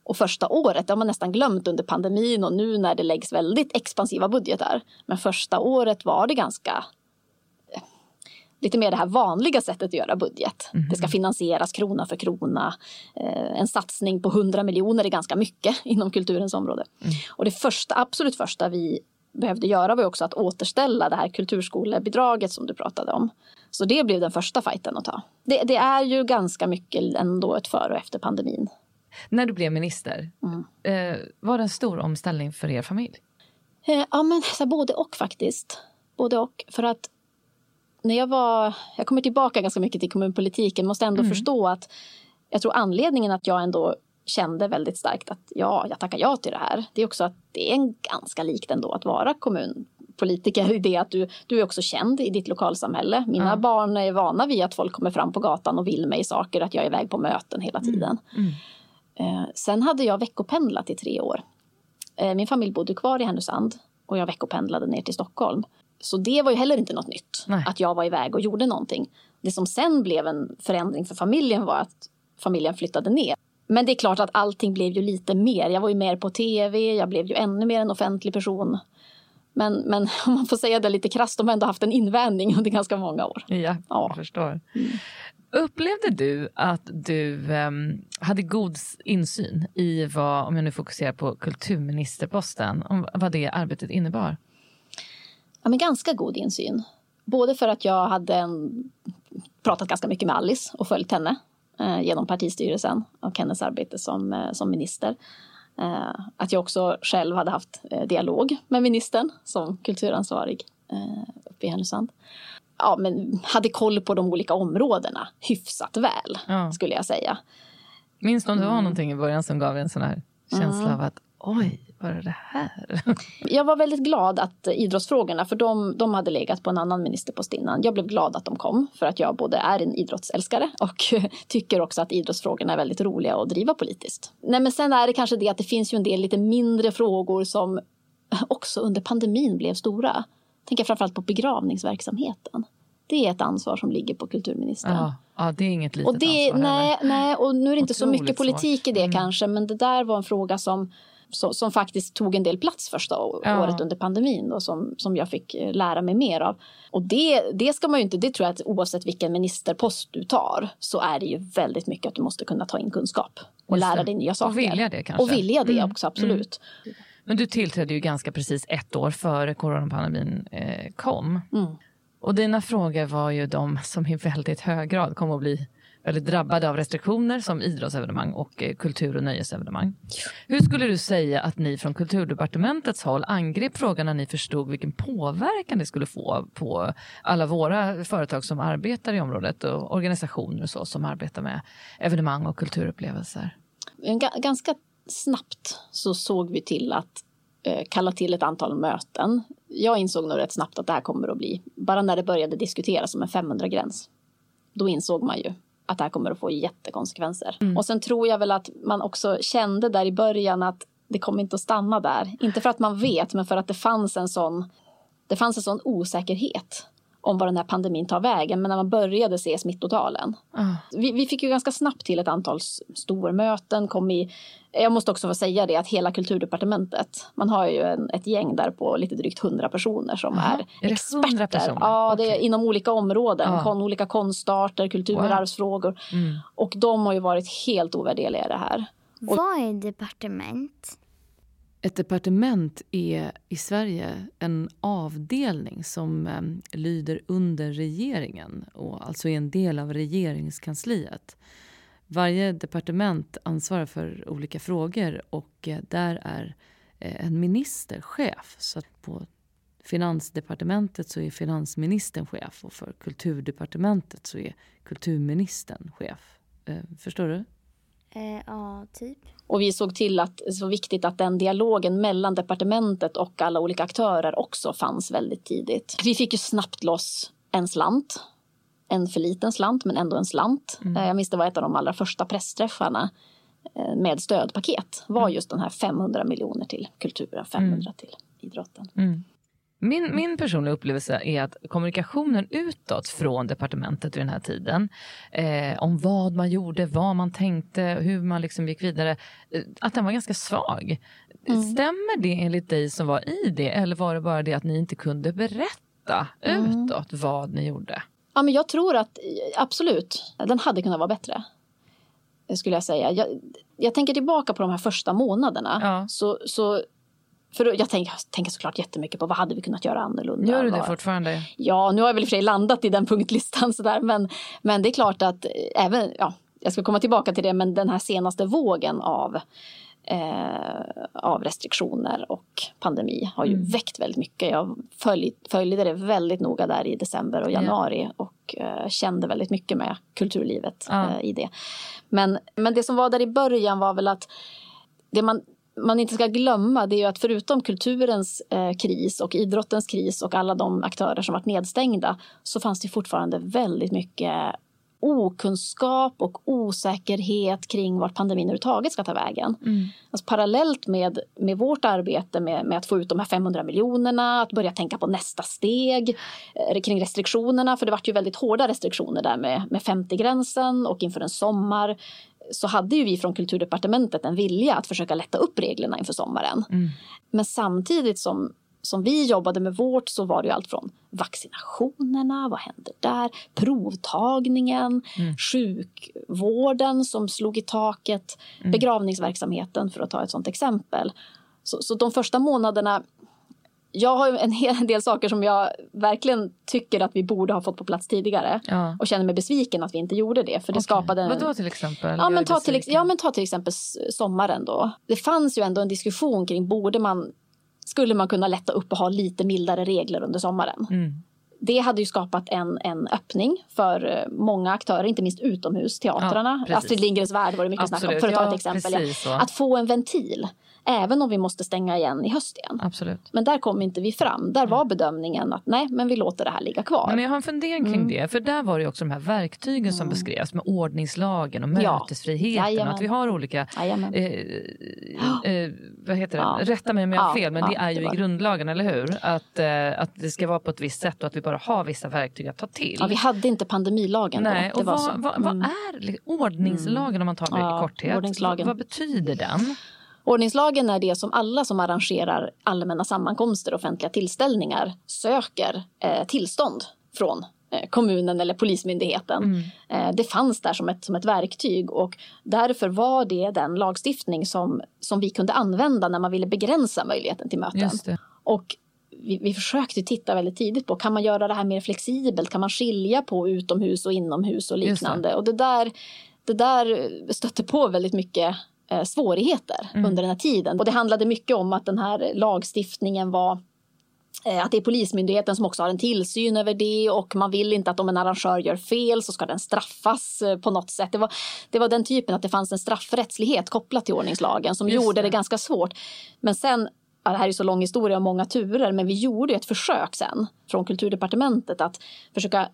Och första året, det har man nästan glömt under pandemin och nu när det läggs väldigt expansiva budgetar. Men första året var det ganska lite mer det här vanliga sättet att göra budget. Mm. Det ska finansieras krona för krona. Eh, en satsning på 100 miljoner är ganska mycket inom kulturens område. Mm. Och det första, absolut första vi behövde göra var också att återställa det här kulturskolebidraget som du pratade om. Så det blev den första fighten att ta. Det, det är ju ganska mycket ändå ett före och efter pandemin. När du blev minister, mm. eh, var det en stor omställning för er familj? Eh, ja, men så både och faktiskt. Både och. För att när jag var, jag kommer tillbaka ganska mycket till kommunpolitiken, måste ändå mm. förstå att jag tror anledningen att jag ändå kände väldigt starkt att ja, jag tackar ja till det här. Det är också att det är en ganska likt ändå att vara kommunpolitiker i det att du, du är också känd i ditt lokalsamhälle. Mina mm. barn är vana vid att folk kommer fram på gatan och vill mig saker, att jag är iväg på möten hela mm. tiden. Mm. Eh, sen hade jag veckopendlat i tre år. Eh, min familj bodde kvar i Härnösand och jag veckopendlade ner till Stockholm. Så det var ju heller inte något nytt, Nej. att jag var iväg och gjorde någonting. Det som sen blev en förändring för familjen var att familjen flyttade ner. Men det är klart att allting blev ju lite mer. Jag var ju mer på tv, jag blev ju ännu mer en offentlig person. Men, men om man får säga det lite krasst, de har ändå haft en invändning under ganska många år. Ja, ja. jag förstår. Mm. Upplevde du att du um, hade god insyn i vad, om jag nu fokuserar på kulturministerposten, om vad det arbetet innebar? Ja, men ganska god insyn. Både för att jag hade en, pratat ganska mycket med Alice och följt henne eh, genom partistyrelsen och hennes arbete som, eh, som minister. Eh, att jag också själv hade haft eh, dialog med ministern som kulturansvarig eh, uppe i Härnösand. Ja, men hade koll på de olika områdena hyfsat väl, ja. skulle jag säga. Minns du om det var mm. någonting i början som gav en sån här känsla mm. av att oj, är det här? Jag var väldigt glad att idrottsfrågorna, för de, de hade legat på en annan ministerpost innan. Jag blev glad att de kom, för att jag både är en idrottsälskare och tycker också att idrottsfrågorna är väldigt roliga att driva politiskt. Nej, men sen är det kanske det att det finns ju en del lite mindre frågor som också under pandemin blev stora. Tänker framförallt på begravningsverksamheten. Det är ett ansvar som ligger på kulturministern. Ja, ja det är inget litet och det, ansvar. Nej, nej, och nu är det inte så mycket politik svårt. i det Mm. kanske, men det där var en fråga som, som, som faktiskt tog en del plats första Ja. året under pandemin och som, som jag fick eh, lära mig mer av. Och det, det ska man ju inte, det tror jag att oavsett vilken ministerpost du tar så är det ju väldigt mycket att du måste kunna ta in kunskap och lära dig nya saker. Och vilja det kanske. Och vilja det Mm, också, absolut. Men du tillträdde ju ganska precis ett år före coronapandemin eh, kom. Mm. Och dina frågor var ju de som i väldigt hög grad kom att bli eller drabbade av restriktioner som idrottsevenemang och eh, kultur och nöjesevenemang. Hur skulle du säga att ni från kulturdepartementets håll angrep frågan när ni förstod vilken påverkan det skulle få på alla våra företag som arbetar i området och organisationer och så som arbetar med evenemang och kulturupplevelser? Ganska snabbt så såg vi till att eh, kalla till ett antal möten. Jag insåg nog rätt snabbt att det här kommer att bli, bara när det började diskuteras om en 500-gräns, då insåg man ju att det här kommer att få jättekonsekvenser. Och sen tror jag väl att man också kände där i början att det kommer inte att stanna där. Inte för att man vet, men för att det fanns en sån, det fanns en sån osäkerhet om vad den här pandemin tar vägen. Men när man började se smittotalen Ah. vi, vi fick ju ganska snabbt till ett antal stormöten. Kom i, jag måste också få säga det att hela kulturdepartementet, man har ju en, ett gäng där på lite drygt 100 personer som Jaha, är, är det 100 experter. personer? Ja, det är inom olika områden, Ja. kon, olika konstarter, kulturarvsfrågor. Mm. Och de har ju varit helt ovärderliga i det här. Vad är departement? Ett departement är i Sverige en avdelning som eh, lyder under regeringen och alltså är en del av regeringskansliet. Varje departement ansvarar för olika frågor och eh, där är eh, en minister chef. Så att på Finansdepartementet så är finansministern chef och för Kulturdepartementet så är kulturministern chef. Eh, förstår du? Eh, ja, typ. Och vi såg till att det var viktigt att den dialogen mellan departementet och alla olika aktörer också fanns väldigt tidigt. Vi fick ju snabbt loss en slant. En för liten slant, men ändå en slant. Eh, Jag minns det var ett av de allra första pressträffarna eh, med stödpaket. var just den här 500 miljoner till kulturen, 500 till idrotten. Min, min personliga upplevelse är att kommunikationen utåt från departementet vid den här tiden eh, om vad man gjorde, vad man tänkte, hur man liksom gick vidare, eh, att den var ganska svag. Stämmer det enligt dig som var i det eller var det bara det att ni inte kunde berätta utåt vad ni gjorde? Ja, men jag tror att absolut, den hade kunnat vara bättre. Skulle jag säga. Jag, jag tänker tillbaka på de här första månaderna. Ja. Så, så, för jag tänker, jag tänker såklart jättemycket på vad hade vi kunnat göra annorlunda. Gör du det fortfarande? Ja, nu har jag väl i och för sig landat i den punktlistan sådär, men, men det är klart att eh, även, ja, jag ska komma tillbaka till det, men den här senaste vågen av eh, av restriktioner och pandemi har ju väckt väldigt mycket. Jag följ, följde det väldigt noga där i december och Ja. januari och eh, kände väldigt mycket med kulturlivet Ja. eh, i det. Men, men det som var där i början var väl att det man, man inte ska glömma det är att förutom kulturens eh, kris och idrottens kris och alla de aktörer som varit nedstängda så fanns det fortfarande väldigt mycket okunskap och osäkerhet kring vart pandemin överhuvudtaget ska ta vägen. Alltså parallellt med, med vårt arbete med, med att få ut de här 500 miljonerna, att börja tänka på nästa steg eh, kring restriktionerna, för det vart ju väldigt hårda restriktioner där med, med 50-gränsen och inför en sommar så hade ju vi från kulturdepartementet en vilja att försöka lätta upp reglerna inför sommaren. Men samtidigt som, som vi jobbade med vårt så var det ju allt från vaccinationerna, vad händer där, provtagningen, sjukvården som slog i taket, begravningsverksamheten för att ta ett sådant exempel. Så, så de första månaderna jag har en hel del saker som jag verkligen tycker att vi borde ha fått på plats tidigare. Ja. Och känner mig besviken att vi inte gjorde det. För det Okej. skapade en... Vad då till exempel? Ja men, ta till, ja men ta till exempel sommaren då. Det fanns ju ändå en diskussion kring borde man skulle man kunna lätta upp och ha lite mildare regler under sommaren. Mm. det hade ju skapat en, en öppning för eh, många aktörer, inte minst utomhusteatrarna. Ja, Astrid Lindgrens Värld var det mycket snack om, för att ta ett exempel. Ja. Att få en ventil, även om vi måste stänga igen i höst igen. Absolut. Men där kom inte vi fram. Där var bedömningen att nej, men vi låter det här ligga kvar. Men jag har en fundering kring mm. det, för där var det också de här verktygen mm. som beskrevs med ordningslagen och mötesfriheten. Ja. att vi har olika, eh, eh, vad heter det, ja. rätta mig om jag har fel, men det är ju det i grundlagen, eller hur? Att, eh, att det ska vara på ett visst sätt och att vi bara har vissa verktyg att ta till. Ja, vi hade inte pandemilagen Nej, då. och vad, vad, vad, mm. är ordningslagen om man tar det ja, i korthet? Ordningslagen. Vad betyder den? Ordningslagen är det som alla som arrangerar allmänna sammankomster och offentliga tillställningar söker eh, tillstånd från eh, kommunen eller polismyndigheten. Mm. Eh, det fanns där som ett, som ett verktyg och därför var det den lagstiftning som, som vi kunde använda när man ville begränsa möjligheten till möten. Och vi, vi försökte titta väldigt tidigt på kan man göra det här mer flexibelt? Kan man skilja på utomhus och inomhus och liknande? Det. Och det där, det där stötte på väldigt mycket svårigheter mm. under den här tiden. Och det handlade mycket om att den här lagstiftningen var eh, att det är Polismyndigheten som också har en tillsyn över det och man vill inte att om en arrangör gör fel så ska den straffas eh, på något sätt. Det var, det var den typen att det fanns en straffrättslighet kopplat till ordningslagen som Just gjorde det. det ganska svårt. Men sen det här är så lång historia och många turer, men vi gjorde ett försök sen från kulturdepartementet att försöka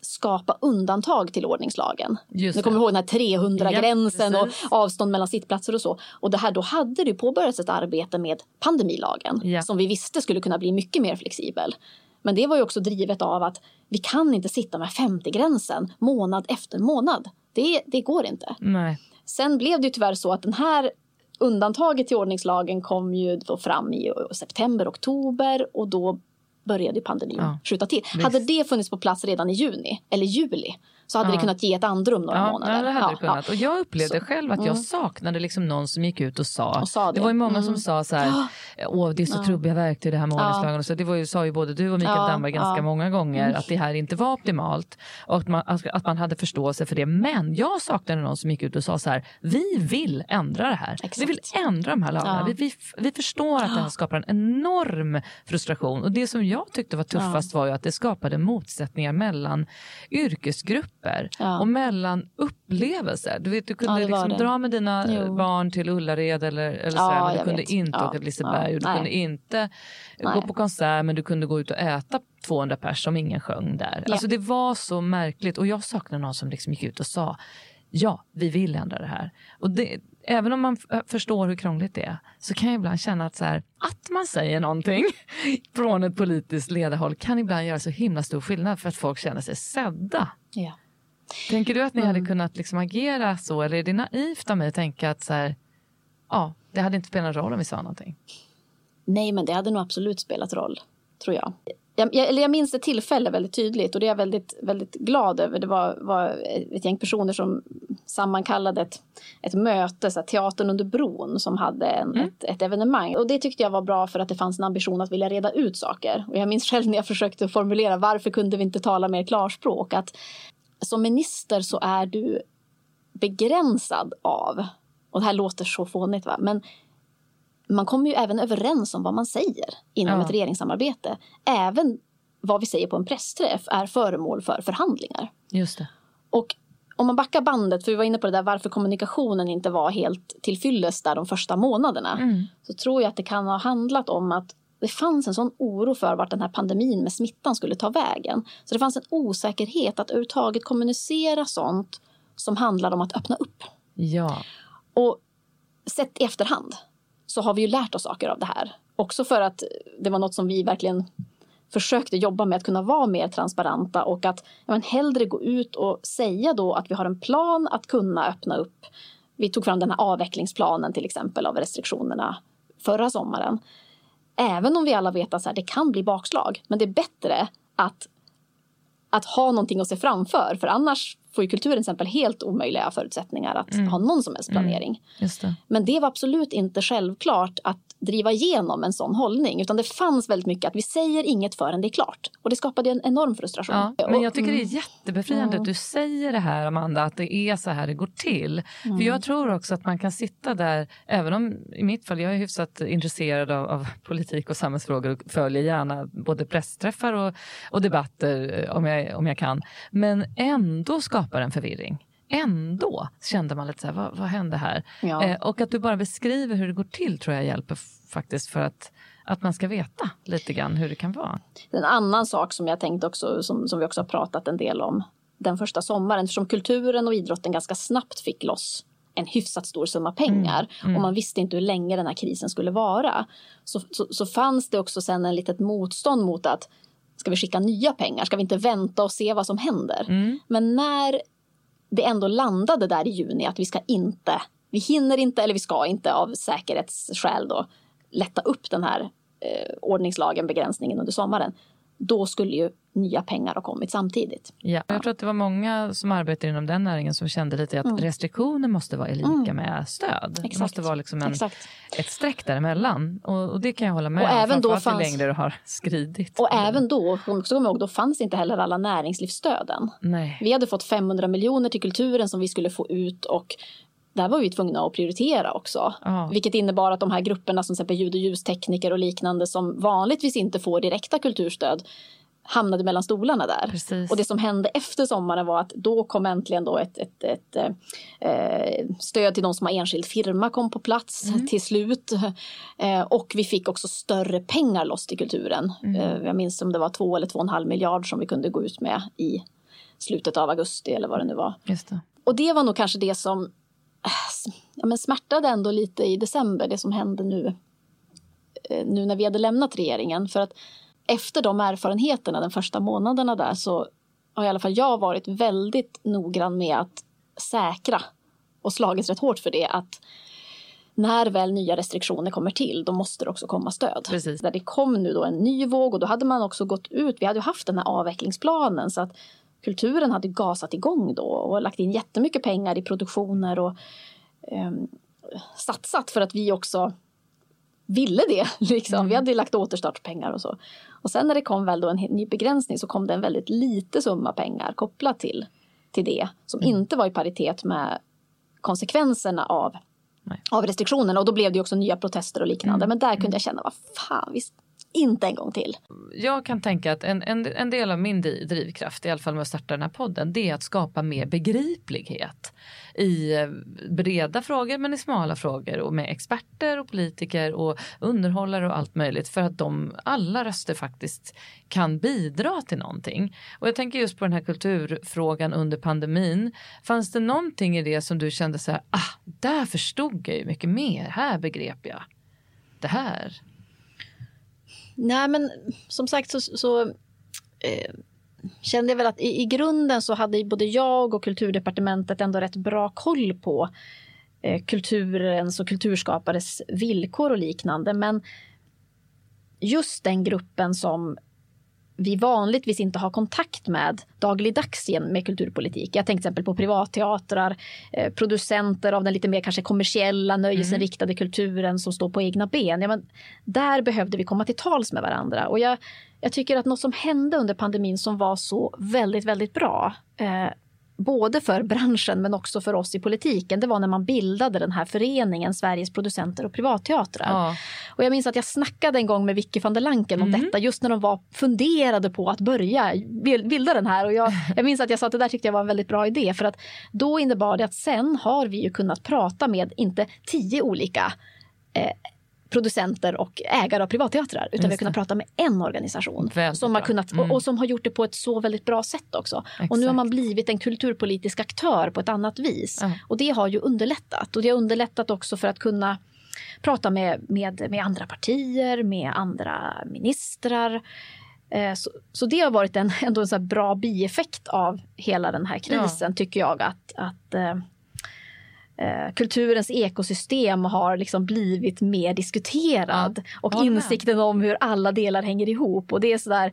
skapa undantag till ordningslagen. Just nu kommer ihåg den här 300-gränsen ja, och avstånd mellan sittplatser och så. Och det här, då hade det påbörjats ett arbete med pandemilagen ja. som vi visste skulle kunna bli mycket mer flexibel. Men det var ju också drivet av att vi kan inte sitta med 50-gränsen månad efter månad. Det, det går inte. Nej. Sen blev det ju tyvärr så att den här undantaget till ordningslagen kom ju då fram i september, oktober och då började pandemin ja. skjuta till. Visst. Hade det funnits på plats redan i juni eller juli så hade ja. det kunnat ge ett andrum några ja, månader. Ja, det hade det kunnat. Och jag upplevde så. själv att jag mm. saknade liksom någon som gick ut och sa. Och sa det. det. var ju många mm. som sa så här, åh det är så trubbiga verktyg det här med ordningslagen. Så det var ju, sa ju både du och Mikael ja, Damberg ganska många gånger mm. att det här inte var optimalt. Och att man, att man hade förståelse för det. Men jag saknade någon som gick ut och sa så här, vi vill ändra det här. Exakt. Vi vill ändra de här lagarna. Vi, vi, vi förstår att det här skapar en enorm frustration. Och det som jag tyckte var tuffast var ju att det skapade motsättningar mellan yrkesgrupper. Och mellan upplevelser. Du, vet, du kunde ja, liksom dra med dina jo. barn till Ullared eller, eller ja, så, men du kunde vet. inte ja. åka till Liseberg och du Nej. kunde inte Nej. gå på konsert men du kunde gå ut och äta 200 pers som ingen sjöng där. Ja. Alltså det var så märkligt och jag saknar någon som liksom gick ut och sa ja, vi vill ändra det här. Och det, även om man förstår hur krångligt det är så kan jag ibland känna att, så här, att man säger någonting från ett politiskt ledarhåll kan ibland göra så himla stor skillnad för att folk känner sig sedda. Ja. Tänker du att ni mm. hade kunnat liksom agera så eller är det naivt av mig att tänka att så här, ja, det hade inte spelat någon roll om vi sa någonting? Nej, men det hade nog absolut spelat roll, tror jag. Jag, jag, jag minns ett tillfälle väldigt tydligt och det är jag väldigt, väldigt glad över. Det var, var ett gäng personer som sammankallade ett, ett möte, så här, Teatern under bron, som hade en, mm. ett, ett, evenemang. Och det tyckte jag var bra för att det fanns en ambition att vilja reda ut saker. Och jag minns själv när jag försökte formulera varför kunde vi inte tala mer klarspråk? Att som minister så är du begränsad av, och det här låter så fånigt, va? men man kommer ju även överens om vad man säger inom ja. ett regeringssamarbete. Även vad vi säger på en pressträff är föremål för förhandlingar. Just det. Och om man backar bandet, för vi var inne på det där varför kommunikationen inte var helt tillfyllest där de första månaderna. Mm. Så tror jag att det kan ha handlat om att det fanns en sån oro för vart den här pandemin med smittan skulle ta vägen. Så det fanns en osäkerhet att överhuvudtaget kommunicera sånt som handlar om att öppna upp. Ja. Och sett i efterhand så har vi ju lärt oss saker av det här. Också för att det var något som vi verkligen försökte jobba med att kunna vara mer transparenta och att ja, men hellre gå ut och säga då att vi har en plan att kunna öppna upp. Vi tog fram den här avvecklingsplanen till exempel av restriktionerna förra sommaren. Även om vi alla vet att så här, det kan bli bakslag. Men det är bättre att, att ha någonting att se framför. För annars får ju kulturen till exempel helt omöjliga förutsättningar att Mm. ha någon som helst planering. Just det. Men det var absolut inte självklart att driva igenom en sån hållning. Utan det fanns väldigt mycket att vi säger inget förrän det är klart. Och det skapade en enorm frustration. Ja, men jag tycker det är mm. jättebefriande att du säger det här Amanda, att det är så här det går till. Mm. För jag tror också att man kan sitta där, även om i mitt fall, jag är hyfsat intresserad av, av politik och samhällsfrågor och följer gärna både pressträffar och, och debatter eh, om jag, om jag kan. Men ändå skapar en förvirring. Ändå kände man lite så här, vad, vad hände här? Ja. Eh, och att du bara beskriver hur det går till tror jag hjälper faktiskt för att, att man ska veta lite grann hur det kan vara. En annan sak som jag tänkte också, som, som vi också har pratat en del om den första sommaren, eftersom kulturen och idrotten ganska snabbt fick loss en hyfsat stor summa pengar och man visste inte hur länge den här krisen skulle vara. Så, så, så fanns det också sen en litet motstånd mot att ska vi skicka nya pengar? Ska vi inte vänta och se vad som händer? Men när det ändå landade där i juni att vi ska inte, vi hinner inte eller vi ska inte av säkerhetsskäl då lätta upp den här eh, ordningslagen, begränsningen under sommaren. Då skulle ju nya pengar ha kommit samtidigt. Ja. Jag tror att det var många som arbetar inom den näringen som kände lite att restriktioner måste vara lika med stöd. Det Mm. Exakt. måste vara liksom en, Exakt. ett streck däremellan. Och, och det kan jag hålla med Och om, även då fanns- längre det har skridit. Och även då, man också komma ihåg, då fanns inte heller alla näringslivsstöden. Nej. Vi hade fått 500 miljoner till kulturen som vi skulle få ut och där var vi tvungna att prioritera också. Ja. Vilket innebar att de här grupperna som till exempel ljud och ljustekniker och liknande som vanligtvis inte får direkta kulturstöd hamnade mellan stolarna där. Precis. Och det som hände efter sommaren var att då kom äntligen då ett, ett, ett eh, stöd till de som har enskild firma kom på plats Mm. till slut. Eh, och vi fick också större pengar loss till kulturen. Mm. Eh, jag minns om det var två eller två och en halv miljard som vi kunde gå ut med i slutet av augusti eller vad det nu var. Det. Och det var nog kanske det som ja, men smärtade ändå lite i december, det som hände nu. eh, Nu när vi hade lämnat regeringen. För att efter de erfarenheterna, de första månaderna där, så har i alla fall jag varit väldigt noggrann med att säkra och slagits rätt hårt för det att när väl nya restriktioner kommer till, då måste det också komma stöd. Precis. Där det kom nu då en ny våg och då hade man också gått ut, vi hade ju haft den här avvecklingsplanen så att kulturen hade gasat igång då och lagt in jättemycket pengar i produktioner och ehm, satsat för att vi också ville det. Liksom. Vi hade lagt återstartspengar och så. Och sen när det kom väl då en ny begränsning så kom det en väldigt lite summa pengar kopplat till, till det som inte var i paritet med konsekvenserna av, Nej. av restriktionerna. Och då blev det också nya protester och liknande. Men där kunde jag känna, vad fan, visst, inte en gång till. Jag kan tänka att en, en, en del av min drivkraft, i alla fall med att starta den här podden, det är att skapa mer begriplighet i eh, breda frågor men i smala frågor och med experter och politiker och underhållare och allt möjligt för att de alla röster faktiskt kan bidra till någonting. Och jag tänker just på den här kulturfrågan under pandemin. Fanns det någonting i det som du kände så här, ah, där förstod jag ju mycket mer, här begrep jag det här. Nej, men som sagt så, så eh, kände jag väl att i, i grunden så hade både jag och kulturdepartementet ändå rätt bra koll på eh, kulturens och kulturskapares villkor och liknande. Men just den gruppen som vi vanligtvis inte har kontakt med dagligdags igen med kulturpolitik. Jag tänkte till exempel på privatteatrar, eh, producenter av den lite mer kanske kommersiella, nöjesinriktade kulturen som står på egna ben. Ja, men där behövde vi komma till tals med varandra. Och jag, jag tycker att något som hände under pandemin som var så väldigt, väldigt bra eh, både för branschen men också för oss i politiken, det var när man bildade den här föreningen Sveriges producenter och privatteatrar. Ja. Och jag minns att jag snackade en gång med Vicky van der Lanken om detta just när de var funderade på att börja bil- bilda den här. Och jag, jag minns att jag sa att det där tyckte jag var en väldigt bra idé för att då innebar det att sen har vi ju kunnat prata med inte tio olika eh, producenter och ägare av privatteatrar utan vi har kunnat prata med en organisation Väldigt som har kunnat, Mm. och, och som har gjort det på ett så väldigt bra sätt också. Och nu har man blivit en kulturpolitisk aktör på ett annat vis. Ja. Och det har ju underlättat. Och det har underlättat också för att kunna prata med, med, med andra partier, med andra ministrar. Eh, Så, så det har varit en, ändå en så bra bieffekt av hela den här krisen tycker jag. Att, att eh, kulturens ekosystem har liksom blivit mer diskuterad. och med. insikten om hur alla delar hänger ihop. Och det är sådär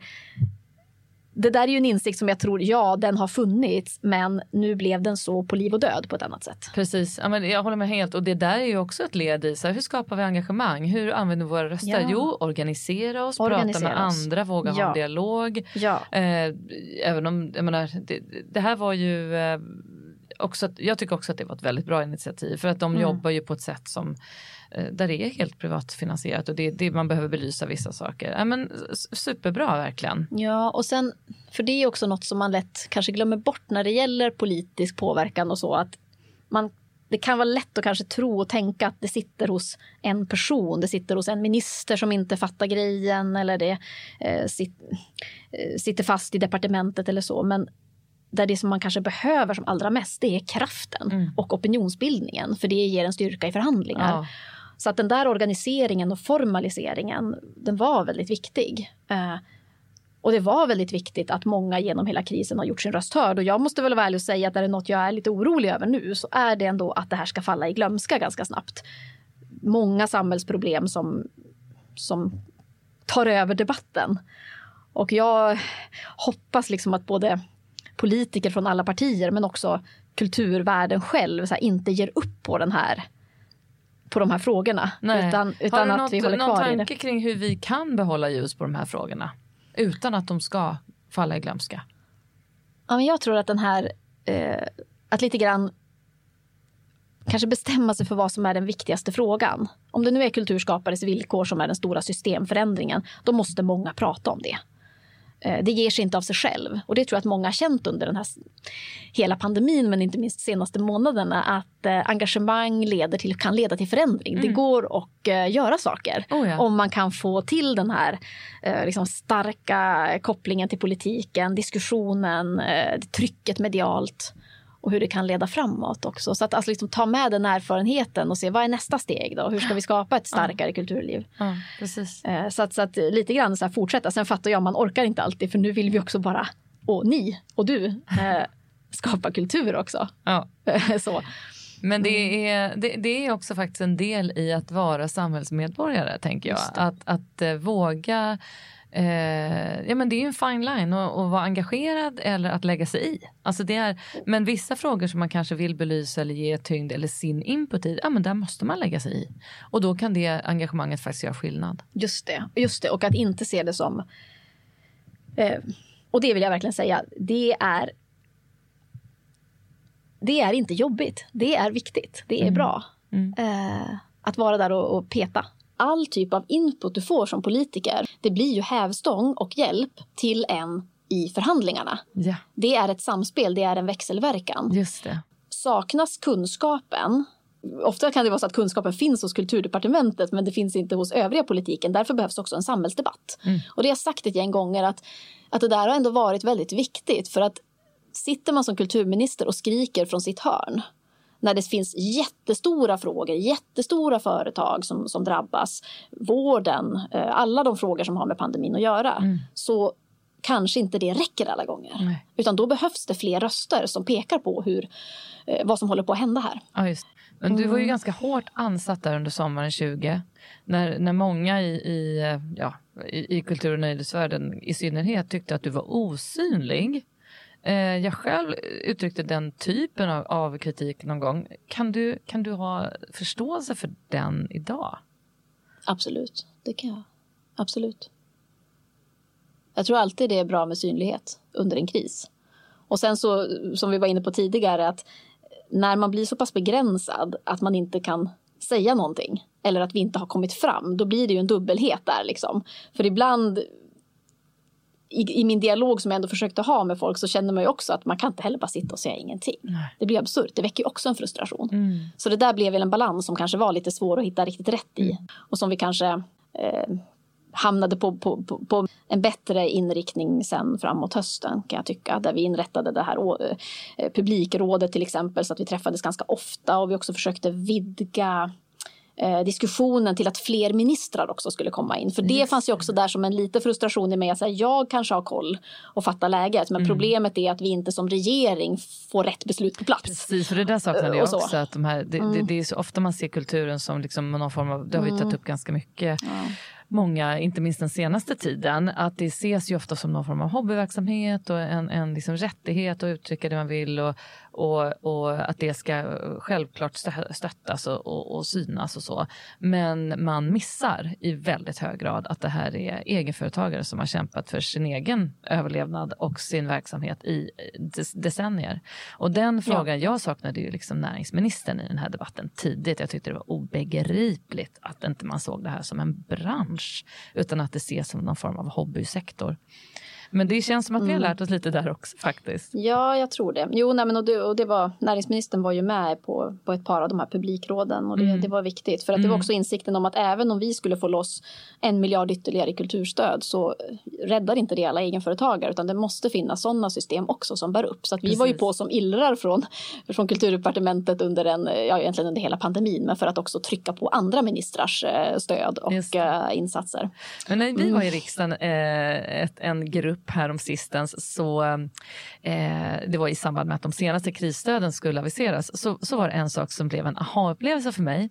det där är ju en insikt som jag tror, ja, den har funnits, men nu blev den så på liv och död på ett annat sätt. Precis, ja, men jag håller med helt. Och det där är ju också ett led i så här, hur skapar vi engagemang? Hur använder vi våra röster? Ja. Jo, organisera oss, Organisera prata med oss. andra, våga ha Ja. en dialog. Ja. Eh, även om, jag menar, det, det här var ju eh, också, att- jag tycker också att det var ett väldigt bra initiativ för att de Mm. jobbar ju på ett sätt som eh, där det är helt privatfinansierat och det, det man behöver belysa vissa saker. Ja, men, superbra verkligen. Ja, och sen, för det är också något som man lätt kanske glömmer bort när det gäller politisk påverkan och så. Att man, det kan vara lätt att kanske tro och tänka att det sitter hos en person. Det sitter hos en minister som inte fattar grejen eller det eh, sit, eh, sitter fast i departementet eller så. Men där det som man kanske behöver som allra mest det är kraften Mm. och opinionsbildningen. För det ger en styrka i förhandlingar. Ja. Så att den där organiseringen och formaliseringen, den var väldigt viktig. Eh, och det var väldigt viktigt att många genom hela krisen har gjort sin röst hörd. Och jag måste väl vara ärlig och säga att är det något jag är lite orolig över nu så är det ändå att det här ska falla i glömska ganska snabbt. Många samhällsproblem som, som tar över debatten. Och jag hoppas liksom att både politiker från alla partier men också kulturvärlden själv så här, inte ger upp på den här på de här frågorna. Nej. Utan, Har utan du att något, vi håller någon kvar det. tanke kring hur vi kan behålla ljus på de här frågorna utan att de ska falla i glömska? Ja, men jag tror att den här, eh, att lite grann kanske bestämma sig för vad som är den viktigaste frågan. Om det nu är kulturskapares villkor som är den stora systemförändringen, då måste många prata om det. Eh, Det ger sig inte av sig själv. Och det tror jag att många har känt under den här hela pandemin, men inte minst senaste månaderna, att eh, engagemang leder till, kan leda till förändring. Det går att eh, göra saker Oh ja. om man kan få till den här liksom starka kopplingen till politiken, diskussionen, trycket medialt och hur det kan leda framåt också. Så att alltså liksom ta med den erfarenheten och se vad är nästa steg då? Hur ska vi skapa ett starkare kulturliv? Ja, precis. Eh, så, att, så att lite grann så här fortsätta. Sen fattar jag, man orkar inte alltid för nu vill vi också bara, och ni och du, eh, skapa kultur också. Ja. så. Men det är, det, det är också faktiskt en del i att vara samhällsmedborgare, tänker jag. Att, att eh, våga... Eh, ja, men det är ju en fine line att, att vara engagerad eller att lägga sig i. Alltså det är, men vissa frågor som man kanske vill belysa eller ge tyngd eller sin input i, ja, men där måste man lägga sig i. Och då kan det engagemanget faktiskt göra skillnad. Just det, just det. Och att inte se det som... Eh, och det vill jag verkligen säga, det är... Det är inte jobbigt. Det är viktigt. Det är bra. Mm. Eh, att vara där och, och peta. All typ av input du får som politiker, det blir ju hävstång och hjälp till en i förhandlingarna. Ja, Det är ett samspel, det är en växelverkan just det. saknas kunskapen Ofta kan det vara så att kunskapen finns hos kulturdepartementet men det finns inte hos övriga politiken. Därför behövs också en samhällsdebatt. Och det har jag sagt ett gäng gånger att, att det där har ändå varit väldigt viktigt. För att sitter man som kulturminister och skriker från sitt hörn när det finns jättestora frågor, jättestora företag som, som drabbas, vården, eh, alla de frågor som har med pandemin att göra, så kanske inte det räcker alla gånger. Nej. Utan då behövs det fler röster som pekar på hur, eh, vad som håller på att hända här. Ja. Men du var ju Mm. ganska hårt ansatt där under sommaren 20. När, när många i, i, eh, ja, i, i kultur och nöjesvärlden i synnerhet tyckte att du var osynlig. Eh, jag själv uttryckte den typen av, av kritik någon gång. Kan du, kan du ha förståelse för den idag? Absolut, det kan jag. Absolut. Jag tror alltid det är bra med synlighet under en kris. Och sen så, som vi var inne på tidigare, att när man blir så pass begränsad att man inte kan säga någonting eller att vi inte har kommit fram, då blir det ju en dubbelhet där liksom. För ibland i, i min dialog som jag ändå försökte ha med folk så känner man ju också att man kan inte heller bara sitta och säga ingenting. Nej. Det blir absurt, det väcker ju också en frustration. Mm. Så det där blev väl en balans som kanske var lite svår att hitta riktigt rätt i. Mm. Och som vi kanske eh, hamnade på, på, på, på en bättre inriktning sen framåt hösten kan jag tycka. Där vi inrättade det här eh, publikrådet till exempel så att vi träffades ganska ofta och vi också försökte vidga eh, diskussionen till att fler ministrar också skulle komma in. För det fanns ju också där som en liten frustration i mig. Att säga, jag kanske har koll och fattar läget men problemet är att vi inte som regering får rätt beslut på plats. Precis, för det där saknade jag Och så. också. Att de här, det, det, det är så ofta man ser kulturen som liksom någon form av, det har vi tagit upp ganska mycket. många, inte minst den senaste tiden, att det ses ju ofta som någon form av hobbyverksamhet och en, en liksom rättighet att uttrycka det man vill och, och, och att det ska självklart stöttas och, och, och, synas och så. Men man missar i väldigt hög grad att det här är egenföretagare som har kämpat för sin egen överlevnad och sin verksamhet i decennier. Och den frågan, ja. jag saknade ju liksom näringsministern i den här debatten tidigt. Jag tyckte det var obegripligt att inte man såg det här som en bransch utan att det ses som någon form av hobbysektor. Men det känns som att vi har mm. lärt oss lite där också faktiskt. Ja, jag tror det. Jo, nej, men och det, och det var, näringsministern var ju med på, på ett par av de här publikråden och det, mm. det var viktigt. För att det var mm. också insikten om att även om vi skulle få loss en miljard ytterligare i kulturstöd så räddar inte det alla egenföretagare utan det måste finnas sådana system också som bär upp. Så att vi Precis. var ju på som illrar från, från kulturdepartementet under en, ja egentligen under hela pandemin men för att också trycka på andra ministrars eh, stöd och insatser. Men när vi var i riksdagen, eh, ett, en grupp upp här om sistens så eh, det var i samband med att de senaste krisstöden skulle aviseras så, så var det en sak som blev en aha-upplevelse för mig.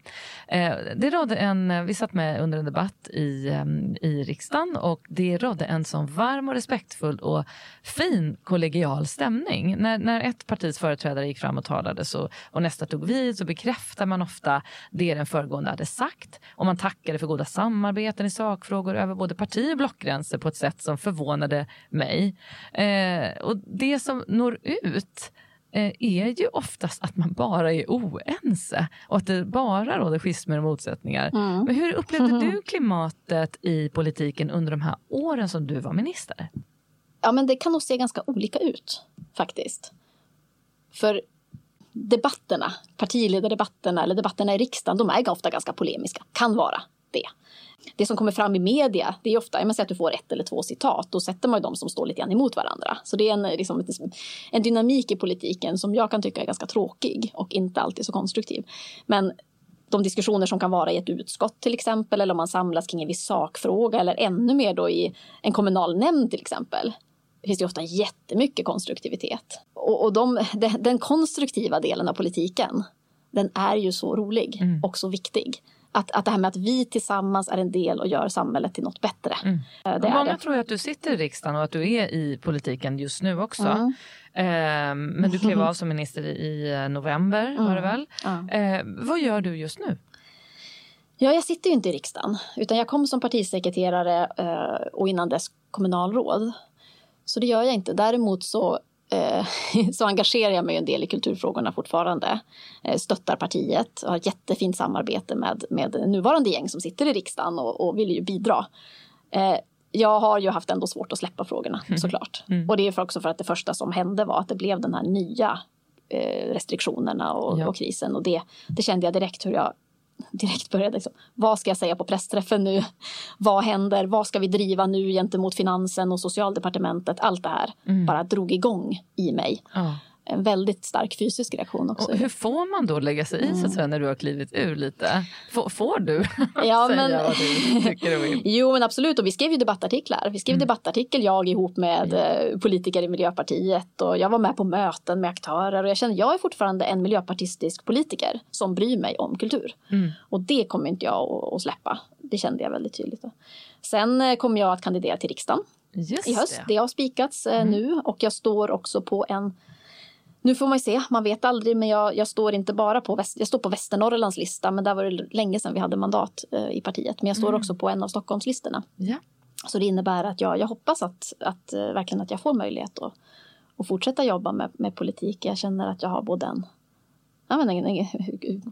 Eh, det rådde en, vi satt med under en debatt i, eh, i riksdagen och det rådde en sån varm och respektfull och fin kollegial stämning. När, när ett partis företrädare gick fram och talade så, och nästa tog vid så bekräftar man ofta det den föregående hade sagt och man tackade för goda samarbeten i sakfrågor över både parti och blockgränser på ett sätt som förvånade mig. Eh, och det som når ut eh, är ju oftast att man bara är oense och att det bara råder schismer och motsättningar. Mm. Men hur upplevde du klimatet i politiken under de här åren som du var minister? Ja, men det kan nog se ganska olika ut faktiskt. För debatterna, partiledardebatterna eller debatterna i riksdagen, de är ofta ganska polemiska, kan vara det det som kommer fram i media, det är ofta, man säger att du får ett eller två citat, då sätter man ju de som står lite grann emot varandra. Så det är en, liksom, en dynamik i politiken som jag kan tycka är ganska tråkig och inte alltid så konstruktiv. Men de diskussioner som kan vara i ett utskott till exempel, eller om man samlas kring en viss sakfråga, eller ännu mer då i en kommunal nämnd till exempel, det finns det ofta jättemycket konstruktivitet. Och, och de, de, den konstruktiva delen av politiken, den är ju så rolig mm. och så viktig att, att det här med att vi tillsammans är en del och gör samhället till något bättre. Mm. Eh, det Många det. tror att du sitter i riksdagen och att du är i politiken just nu också. Mm. Eh, men du klev av som minister i november mm. var det väl? Eh, vad gör du just nu? Ja, jag sitter ju inte i riksdagen utan jag kom som partisekreterare eh, och innan dess kommunalråd. Så det gör jag inte. Däremot så Eh, så engagerar jag mig en del i kulturfrågorna fortfarande. Eh, stöttar partiet och har ett jättefint samarbete med, med nuvarande gäng som sitter i riksdagen och, och vill ju bidra. Eh, jag har ju haft ändå svårt att släppa frågorna mm. såklart. Mm. Och det är också för att det första som hände var att det blev den här nya restriktionerna och, ja. och krisen. Och det, det kände jag direkt hur jag direkt började liksom, vad ska jag säga på pressträffen nu? Vad händer? Vad ska vi driva nu gentemot finansen och socialdepartementet? Allt det här mm. bara drog igång i mig. Oh en väldigt stark fysisk reaktion också. Och hur får man då lägga sig i mm. så att säga, när du har klivit ur lite? Får, får du ja, säga men... vad du tycker och vill? Jo men absolut och vi skrev ju debattartiklar. Vi skrev mm. debattartikel jag ihop med mm. politiker i Miljöpartiet och jag var med på möten med aktörer och jag känner jag är fortfarande en miljöpartistisk politiker som bryr mig om kultur. Mm. Och det kommer inte jag att, släppa. Det kände jag väldigt tydligt. Sen eh, kommer jag att kandidera till riksdagen Just i höst. Det, det har spikats eh, mm. nu och jag står också på en nu får man se, man vet aldrig, men jag, jag står inte bara på, väst, jag står på Västernorrlands lista, men där var det länge sedan vi hade mandat eh, i partiet. Men jag står mm. också på en av Stockholmslistorna. Ja. Så det innebär att jag, jag hoppas att, att eh, verkligen att jag får möjlighet att, att fortsätta jobba med, med politik. Jag känner att jag har både en, ja, en, en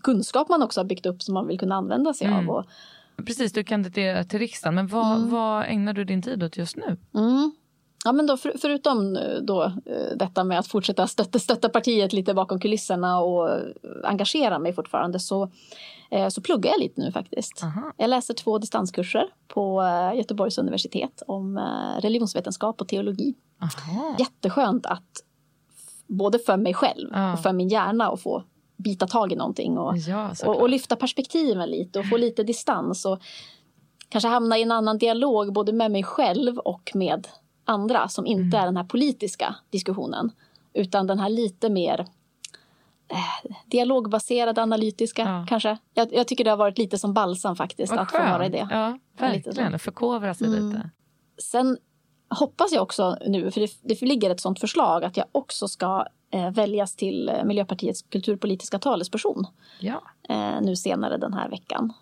kunskap man också har byggt upp som man vill kunna använda sig mm. av. Och, Precis, du kandiderar till riksdagen, men vad, mm. vad ägnar du din tid åt just nu? Mm. Ja, men då, för, förutom eh, då, eh, detta med att fortsätta stötta, stötta partiet lite bakom kulisserna och engagera mig fortfarande så, eh, så pluggar jag lite nu faktiskt. Aha. Jag läser två distanskurser på Göteborgs universitet om religionsvetenskap och teologi. Aha. Jätteskönt att både för mig själv ja. och för min hjärna att få bita tag i någonting och, ja, och, och, lyfta perspektiven lite och få lite distans och kanske hamna i en annan dialog både med mig själv och med andra som inte mm. är den här politiska diskussionen. Utan den här lite mer eh, dialogbaserade, analytiska Ja. kanske. Jag, jag tycker det har varit lite som balsam faktiskt Vad att få vara i det. Ja, verkligen. Förkovra sig Mm. lite. Sen hoppas jag också nu, för det, det ligger ett sånt förslag, att jag också ska eh, väljas till Miljöpartiets kulturpolitiska talesperson Ja. eh, nu senare den här veckan.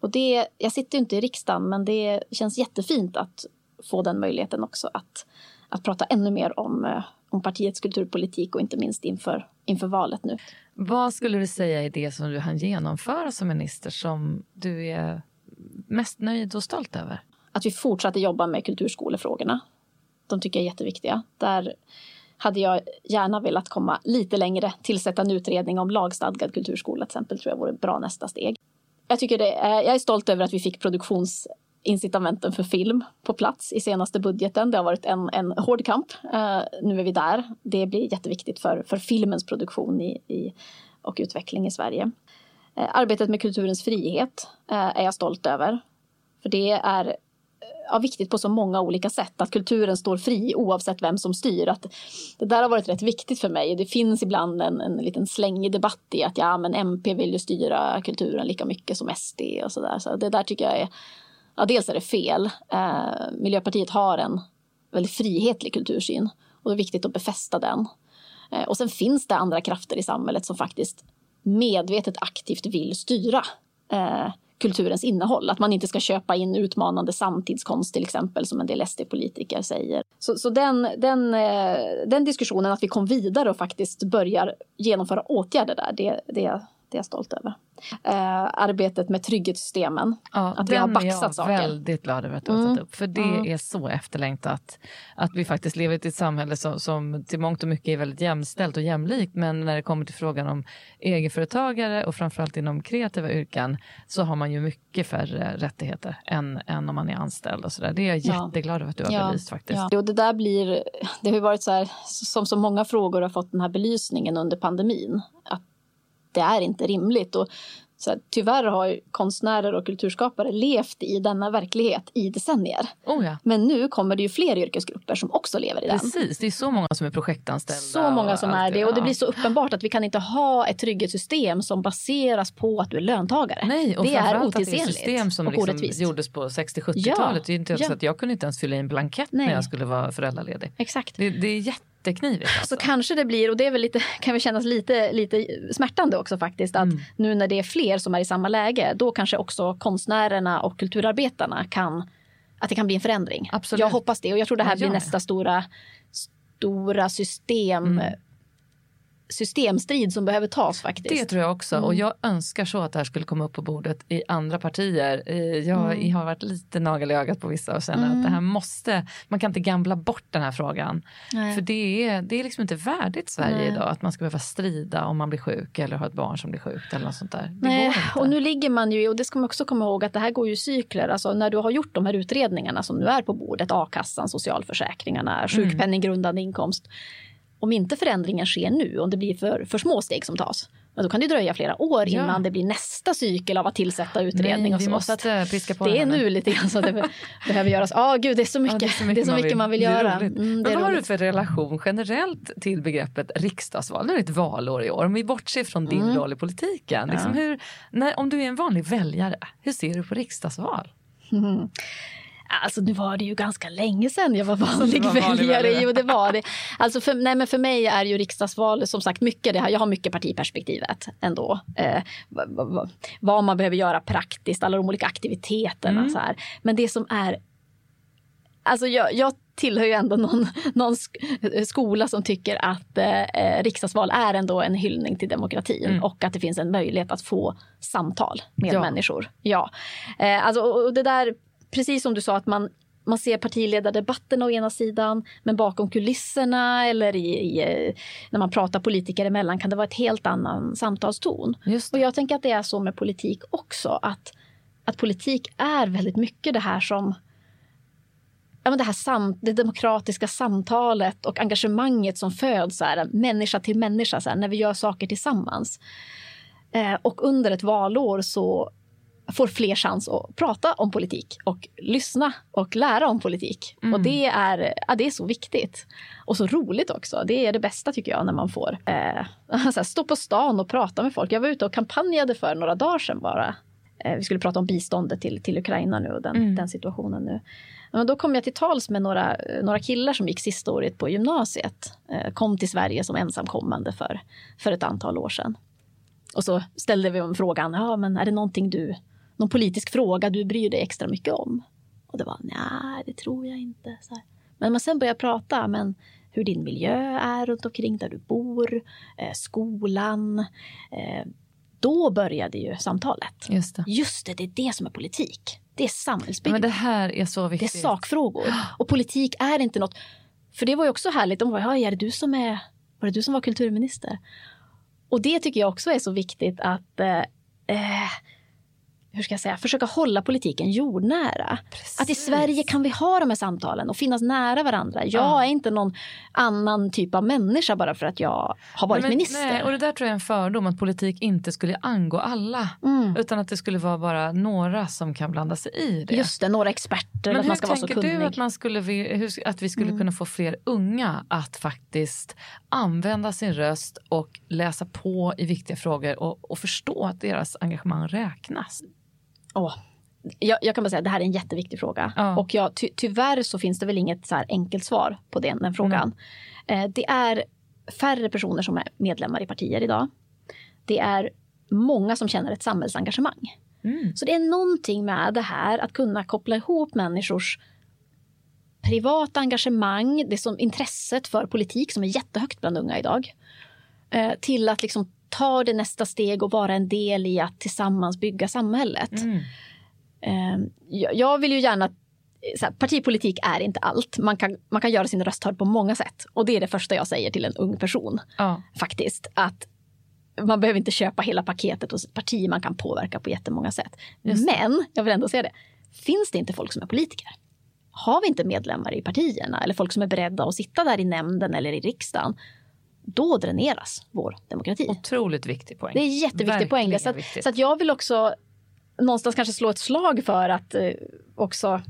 Och det, jag sitter ju inte i riksdagen, men det känns jättefint att få den möjligheten också att, att prata ännu mer om, eh, om partiets kulturpolitik och inte minst inför, inför valet nu. Vad skulle du säga är det som du hann genomföra som minister som du är mest nöjd och stolt över? att vi fortsatte jobba med kulturskolefrågorna. De tycker jag är jätteviktiga. Där hade jag gärna velat komma lite längre, tillsätta en utredning om lagstadgad kulturskola till exempel, tror jag vore ett bra nästa steg. Jag, tycker det är, jag är stolt över att vi fick incitamenten för film på plats i senaste budgeten. Det har varit en, en hård kamp. Uh, nu är vi där. Det blir jätteviktigt för, för filmens produktion i, i, och utveckling i Sverige. Uh, arbetet med kulturens frihet uh, är jag stolt över. För det är ja, viktigt på så många olika sätt. Att kulturen står fri oavsett vem som styr. Att det där har varit rätt viktigt för mig. Det finns ibland en, en liten slängig debatt i att ja, men MP vill ju styra kulturen lika mycket som SD och så där. Så det där tycker jag är, ja, dels är det fel. Eh, Miljöpartiet har en väldigt frihetlig kultursyn och det är viktigt att befästa den. Eh, och sen finns det andra krafter i samhället som faktiskt medvetet aktivt vill styra eh, kulturens innehåll. Att man inte ska köpa in utmanande samtidskonst till exempel som en del SD-politiker säger. Så, så den, den, eh, den diskussionen att vi kom vidare och faktiskt börjar genomföra åtgärder där, det, det, det är jag stolt över. Eh, arbetet med trygghetssystemen. Ja, Att vi har den baxat är jag saker. väldigt glad över att du har Mm. upp. För det Mm. är så efterlängtat. Att vi faktiskt lever i ett samhälle som, som till mångt och mycket är väldigt jämställt och jämlikt. Men när det kommer till frågan om egenföretagare och framförallt inom kreativa yrken så har man ju mycket färre rättigheter än, än om man är anställd. Och så där. Det är jag Ja. jätteglad över att du har belyst faktiskt. Ja. Och det där blir, det har varit så här, som så många frågor har fått den här belysningen under pandemin. Att det är inte rimligt. Och så här, tyvärr har konstnärer och kulturskapare levt i denna verklighet i decennier. Oh ja. Men nu kommer det ju fler yrkesgrupper som också lever i den. Precis, det är så många som är projektanställda. Så många och som är det och det Ja. blir så uppenbart att vi kan inte ha ett trygghetssystem som baseras på att du är löntagare. Nej, och det är framförallt att det är otidsenligt system som och liksom orättvist. gjordes på 60-70-talet. Det är inte ens Ja. så att jag kunde inte ens fylla i en blankett Nej. när jag skulle vara föräldraledig. Exakt. Det, det är jätteknivigt. Alltså. Så kanske det blir, och det är väl lite, kan väl kännas lite, lite smärtande också faktiskt, att Mm. nu när det är fler som är i samma läge, då kanske också konstnärerna och kulturarbetarna kan, att det kan bli en förändring. Absolut. Jag hoppas det och jag tror det här Ja, blir nästa stora, stora system, Mm. Systemstrid som behöver tas faktiskt. Det tror jag också. Mm. Och jag önskar så att det här skulle komma upp på bordet i andra partier. Eh, Jag Mm. har varit lite nagel i ögat på vissa och känner Mm. att det här måste, man kan inte gambla bort den här frågan. Nej. För det är, det är liksom inte värdigt Sverige Nej. idag att man ska behöva strida om man blir sjuk eller har ett barn som blir sjukt eller något sånt där. Det Nej, och nu ligger man ju, och det ska man också komma ihåg att det här går ju i cykler. Alltså när du har gjort de här utredningarna som nu är på bordet, a-kassan, socialförsäkringarna, sjukpenninggrundande inkomst. Om inte förändringen sker nu, om det blir för, för små steg som tas, ja, då kan det dröja flera år Ja. innan det blir nästa cykel av att tillsätta utredning Nej, och vi så. måste så piska på det är nu lite grann så att det be- behöver göras. Ja, gud, det är så mycket, Ja, det är så mycket, man vill, Det är göra. roligt. Mm, det Men är vad har du för relation generellt till begreppet riksdagsval? Nu är det ett valår i år. Om vi bortser från din Mm. roll i politiken. Liksom hur, när, om du är en vanlig väljare, hur ser du på riksdagsval? Mm. Alltså nu var det ju ganska länge sedan jag var vanlig var vanlig väljare. Jo, det var det. Alltså för, nej, men för mig är ju riksdagsval som sagt mycket det här. Jag har mycket partiperspektivet ändå. Eh, va- va- va- vad man behöver göra praktiskt, alla de olika aktiviteterna. Mm. Så här. Men det som är... Alltså jag, jag tillhör ju ändå någon, någon sk- skola som tycker att eh, riksdagsval är ändå en hyllning till demokratin Mm. och att det finns en möjlighet att få samtal med Ja. människor. Ja. Eh, alltså, och och det där, precis som du sa, att man, man ser partiledardebatterna å ena sidan, men bakom kulisserna eller i, i, eh, när man pratar politiker emellan kan det vara ett helt annan samtalston. Och jag tänker att det är så med politik också, att, att politik är väldigt mycket det här som Ja, men det, här sam, det demokratiska samtalet och engagemanget som föds så här, människa till människa så här, när vi gör saker tillsammans. Eh, och under ett valår så får fler chans att prata om politik och lyssna och lära om politik. Mm. Och det är, ja, det är så viktigt. Och så roligt också. Det är det bästa tycker jag när man får eh, stå på stan och prata med folk. Jag var ute och kampanjade för några dagar sedan bara. Eh, vi skulle prata om biståndet till, till Ukraina nu och den, mm. den situationen nu. Men då kom jag till tals med några, några killar som gick sista året på gymnasiet. Eh, kom till Sverige som ensamkommande för, för ett antal år sedan. Och så ställde vi frågan, ja men är det någonting du, någon politisk fråga du bryr dig extra mycket om? Och det var, nej det tror jag inte. Så här. Men man sen börjar prata, men hur din miljö är runt omkring där du bor, eh, skolan. Eh, då började ju samtalet. Just det. Just det, det är det som är politik. Det är samhällsbyggnad. Men det här är så viktigt. Det är sakfrågor. Och politik är inte något... För det var ju också härligt. De var, ja, är det du som är... Var det du som var kulturminister? Och det tycker jag också är så viktigt att eh, eh hur ska jag säga, försöka hålla politiken jordnära. Precis. Att i Sverige kan vi ha de här samtalen och finnas nära varandra. Jag ja. är inte någon annan typ av människa bara för att jag har varit men, minister. Nej, och det där tror jag är en fördom att politik inte skulle angå alla. Mm. Utan att det skulle vara bara några som kan blanda sig i det. Just det, några experter. Men att man ska hur tänker du att, man skulle, att vi skulle mm. kunna få fler unga att faktiskt använda sin röst och läsa på i viktiga frågor och, och förstå att deras engagemang räknas? Oh. Jag, jag, kan bara säga att det här är en jätteviktig fråga. Ja. Och jag, ty, tyvärr så finns det väl inget så enkelt svar på den, den frågan. Mm. Eh, det är färre personer som är medlemmar i partier idag. Det är många som känner ett samhällsengagemang. Mm. Så det är någonting med det här att kunna koppla ihop människors privata engagemang, det som intresset för politik som är jättehögt bland unga idag. Eh, till att liksom ta det nästa steg och vara en del i att tillsammans bygga samhället. Mm. Ehm, jag vill ju gärna här, partipolitik är inte allt. Man kan, man kan göra sin röst hörd på många sätt. Och det är det första jag säger till en ung person. Ja. Faktiskt. Att man behöver inte köpa hela paketet hos ett parti. Man kan påverka på jättemånga sätt. Men, jag vill ändå säga det. Finns det inte folk som är politiker? Har vi inte medlemmar i partierna eller folk som är beredda att sitta där i nämnden eller i riksdagen då dräneras vår demokrati. Otroligt viktig poäng. Det är jätteviktig poäng. Så, att, så att jag vill också någonstans kanske slå ett slag för att eh, också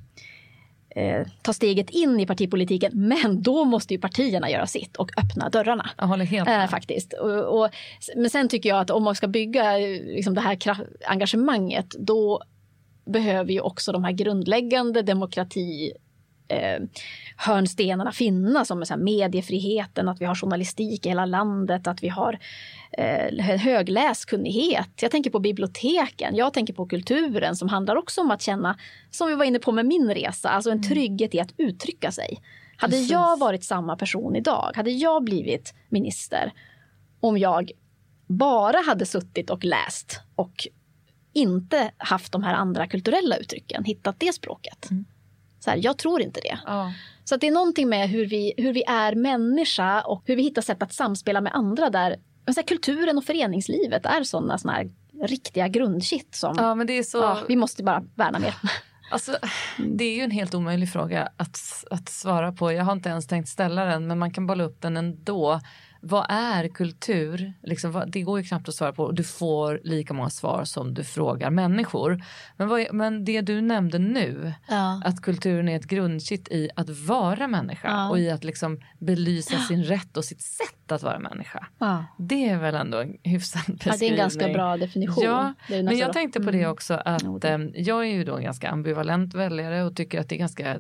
eh, ta steget in i partipolitiken. Men då måste ju partierna göra sitt och öppna dörrarna. Jag håller helt med. Eh, faktiskt. Och, och, men sen tycker jag att om man ska bygga eh, liksom, det här engagemanget då behöver ju också de här grundläggande demokrati eh, hörnstenarna finnas som så mediefriheten, att vi har journalistik i hela landet, att vi har eh, hög läskunnighet. Jag tänker på biblioteken, jag tänker på kulturen som handlar också om att känna, som vi var inne på med min resa, alltså en mm. trygghet i att uttrycka sig. Hade Precis. jag varit samma person idag, hade jag blivit minister om jag bara hade suttit och läst och inte haft de här andra kulturella uttrycken, hittat det språket. Mm. Så här, jag tror inte det. Ja. Så det är någonting med hur vi, hur vi är människa och hur vi hittar sätt att samspela med andra där så här, kulturen och föreningslivet är sådana såna här riktiga grundkitt som ja, men det är så... Ja, vi måste bara värna mer. Alltså, det är ju en helt omöjlig fråga att, att svara på. Jag har inte ens tänkt ställa den men man kan bolla upp den ändå vad är kultur? Liksom, det går ju knappt att svara på. Du får lika många svar som du frågar människor. Men, vad, men det du nämnde nu, ja. att kulturen är ett grundkitt i att vara människa ja. och i att liksom belysa sin rätt och sitt sätt att vara människa. Ja. Det är väl ändå en hyfsad beskrivning. Ja, det är en ganska bra definition. Ja, men jag tänkte på det mm. också att mm. jag är ju då en ganska ambivalent väljare och tycker att det är ganska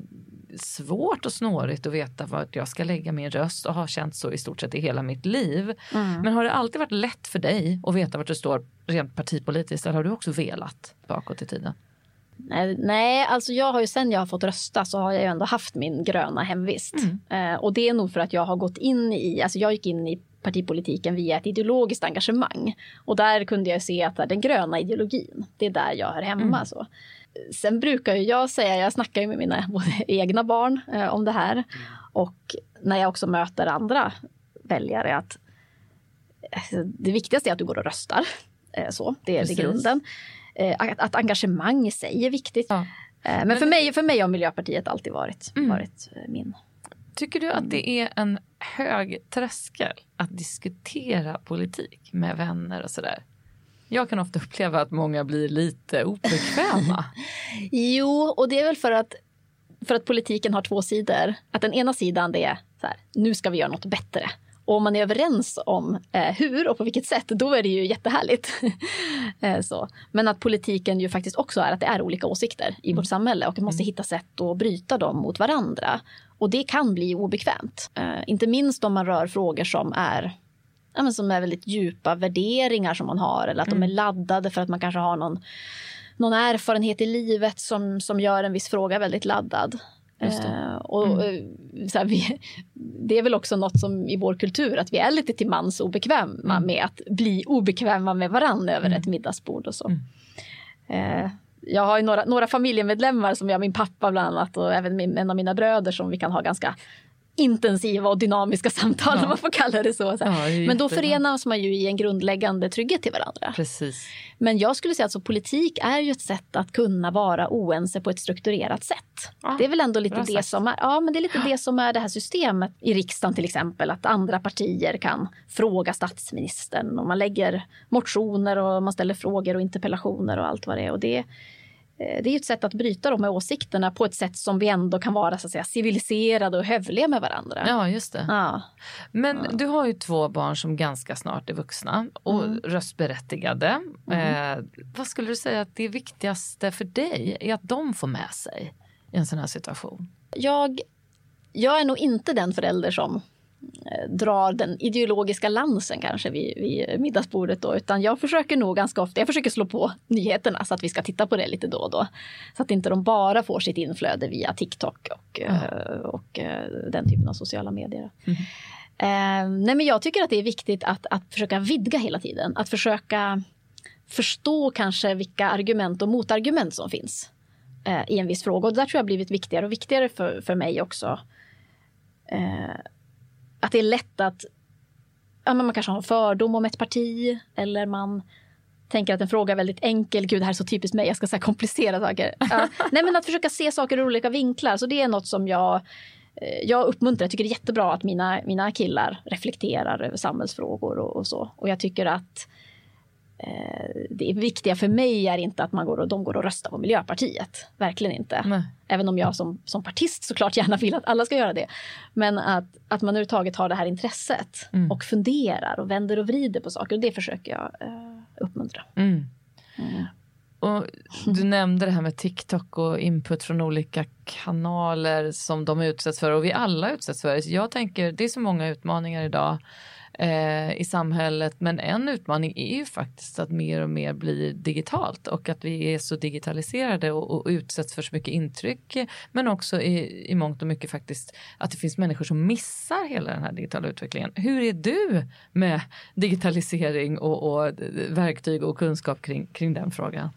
svårt och snårigt att veta vart jag ska lägga min röst och har känt så i stort sett i hela mitt liv. Mm. Men har det alltid varit lätt för dig att veta vart du står rent partipolitiskt eller har du också velat bakåt i tiden? Nej, alltså jag har ju sen jag har fått rösta så har jag ju ändå haft min gröna hemvist. Mm. Eh, och det är nog för att jag har gått in i, alltså jag gick in i partipolitiken via ett ideologiskt engagemang. Och där kunde jag se att den gröna ideologin, det är där jag hör hemma. Mm. Så sen brukar jag säga, jag snackar ju med mina egna barn eh, om det här. Mm. Och när jag också möter andra väljare att eh, det viktigaste är att du går och röstar. Eh, så, det är Precis. grunden. Eh, att, att, engagemang i sig är viktigt. Ja. Eh, men, Men för, mig, för mig har Miljöpartiet alltid varit, mm. varit min. Tycker du att det är en hög tröskel att diskutera politik med vänner och sådär? Jag kan ofta uppleva att många blir lite obekväma. Jo, och det är väl för att, för att politiken har två sidor. Att den ena sidan det är så här, nu ska vi göra något bättre. Och om man är överens om eh, hur och på vilket sätt, då är det ju jättehärligt. eh, så. Men att politiken ju faktiskt också är att det är olika åsikter i vårt samhälle och vi måste hitta sätt att bryta dem mot varandra. Och det kan bli obekvämt. Eh, inte minst om man rör frågor som är ja, men som är väldigt djupa värderingar som man har eller att de är laddade för att man kanske har någon, någon erfarenhet i livet som, som gör en viss fråga väldigt laddad. Eh, och, eh, så här, vi, det är väl också något som i vår kultur att vi är lite till mans obekväma med att bli obekväma med varandra över ett middagsbord och så. Eh, jag har ju några, några familjemedlemmar som jag, min pappa bland annat och även min, en av mina bröder som vi kan ha ganska intensiva och dynamiska samtal om man får kalla det så. Ja, Men då förenas man ju i en grundläggande trygghet till varandra. Precis. Men jag skulle säga att så politik är ju ett sätt att kunna vara oense på ett strukturerat sätt. Ja, det är väl ändå lite det sagt. som är, ja, men det är lite det som är det här systemet i riksdagen till exempel. Att andra partier kan fråga statsministern och man lägger motioner och man ställer frågor och interpellationer och allt vad det är. Och det, det är ett sätt att bryta de här åsikterna på ett sätt som vi ändå kan vara så att säga, civiliserade och hövliga med varandra. Ja, just det. Ja. Men du har ju två barn som ganska snart är vuxna och röstberättigade. Eh, vad skulle du säga att det viktigaste för dig är att de får med sig i en sån här situation? jag, jag är nog inte den förälder som eh, drar den ideologiska lansen kanske vid, vid middagsbordet då, utan jag försöker nog ganska ofta, jag försöker slå på nyheterna så att vi ska titta på det lite då och då. Så att inte de bara får sitt inflöde via TikTok och, eh, och eh, den typen av sociala medier. Eh, nej men jag tycker att det är viktigt att, att försöka vidga hela tiden, att försöka förstå kanske vilka argument och motargument som finns eh, i en viss fråga. Och det där tror jag har blivit viktigare och viktigare för, för mig också. Eh, att det är lätt att ja, men man kanske har en fördom om ett parti eller man tänker att en fråga är väldigt enkel. Gud, det här är så typiskt mig. Jag ska säga komplicera saker. Ja. Nej, men att försöka se saker ur olika vinklar. Så det är något som jag, eh, jag uppmuntrar. Jag tycker det är jättebra att mina, mina killar reflekterar över samhällsfrågor och, och så. Och jag tycker att det viktiga för mig är inte att man går och, de går och röstar på Miljöpartiet. Verkligen inte. Nej. Även om jag som, som partist såklart gärna vill att alla ska göra det. Men att, att man överhuvudtaget har det här intresset Mm. och funderar och vänder och vrider på saker. Och det försöker jag eh, uppmuntra. Mm. Och du nämnde det här med TikTok och input från olika kanaler som de utsätts för och vi alla utsätts för. Jag tänker, det är så många utmaningar idag eh, i samhället men en utmaning är ju faktiskt att mer och mer blir digitalt och att vi är så digitaliserade och, och utsätts för så mycket intryck men också i, i mångt och mycket faktiskt att det finns människor som missar hela den här digitala utvecklingen. Hur är du med digitalisering och, och verktyg och kunskap kring, kring den frågan?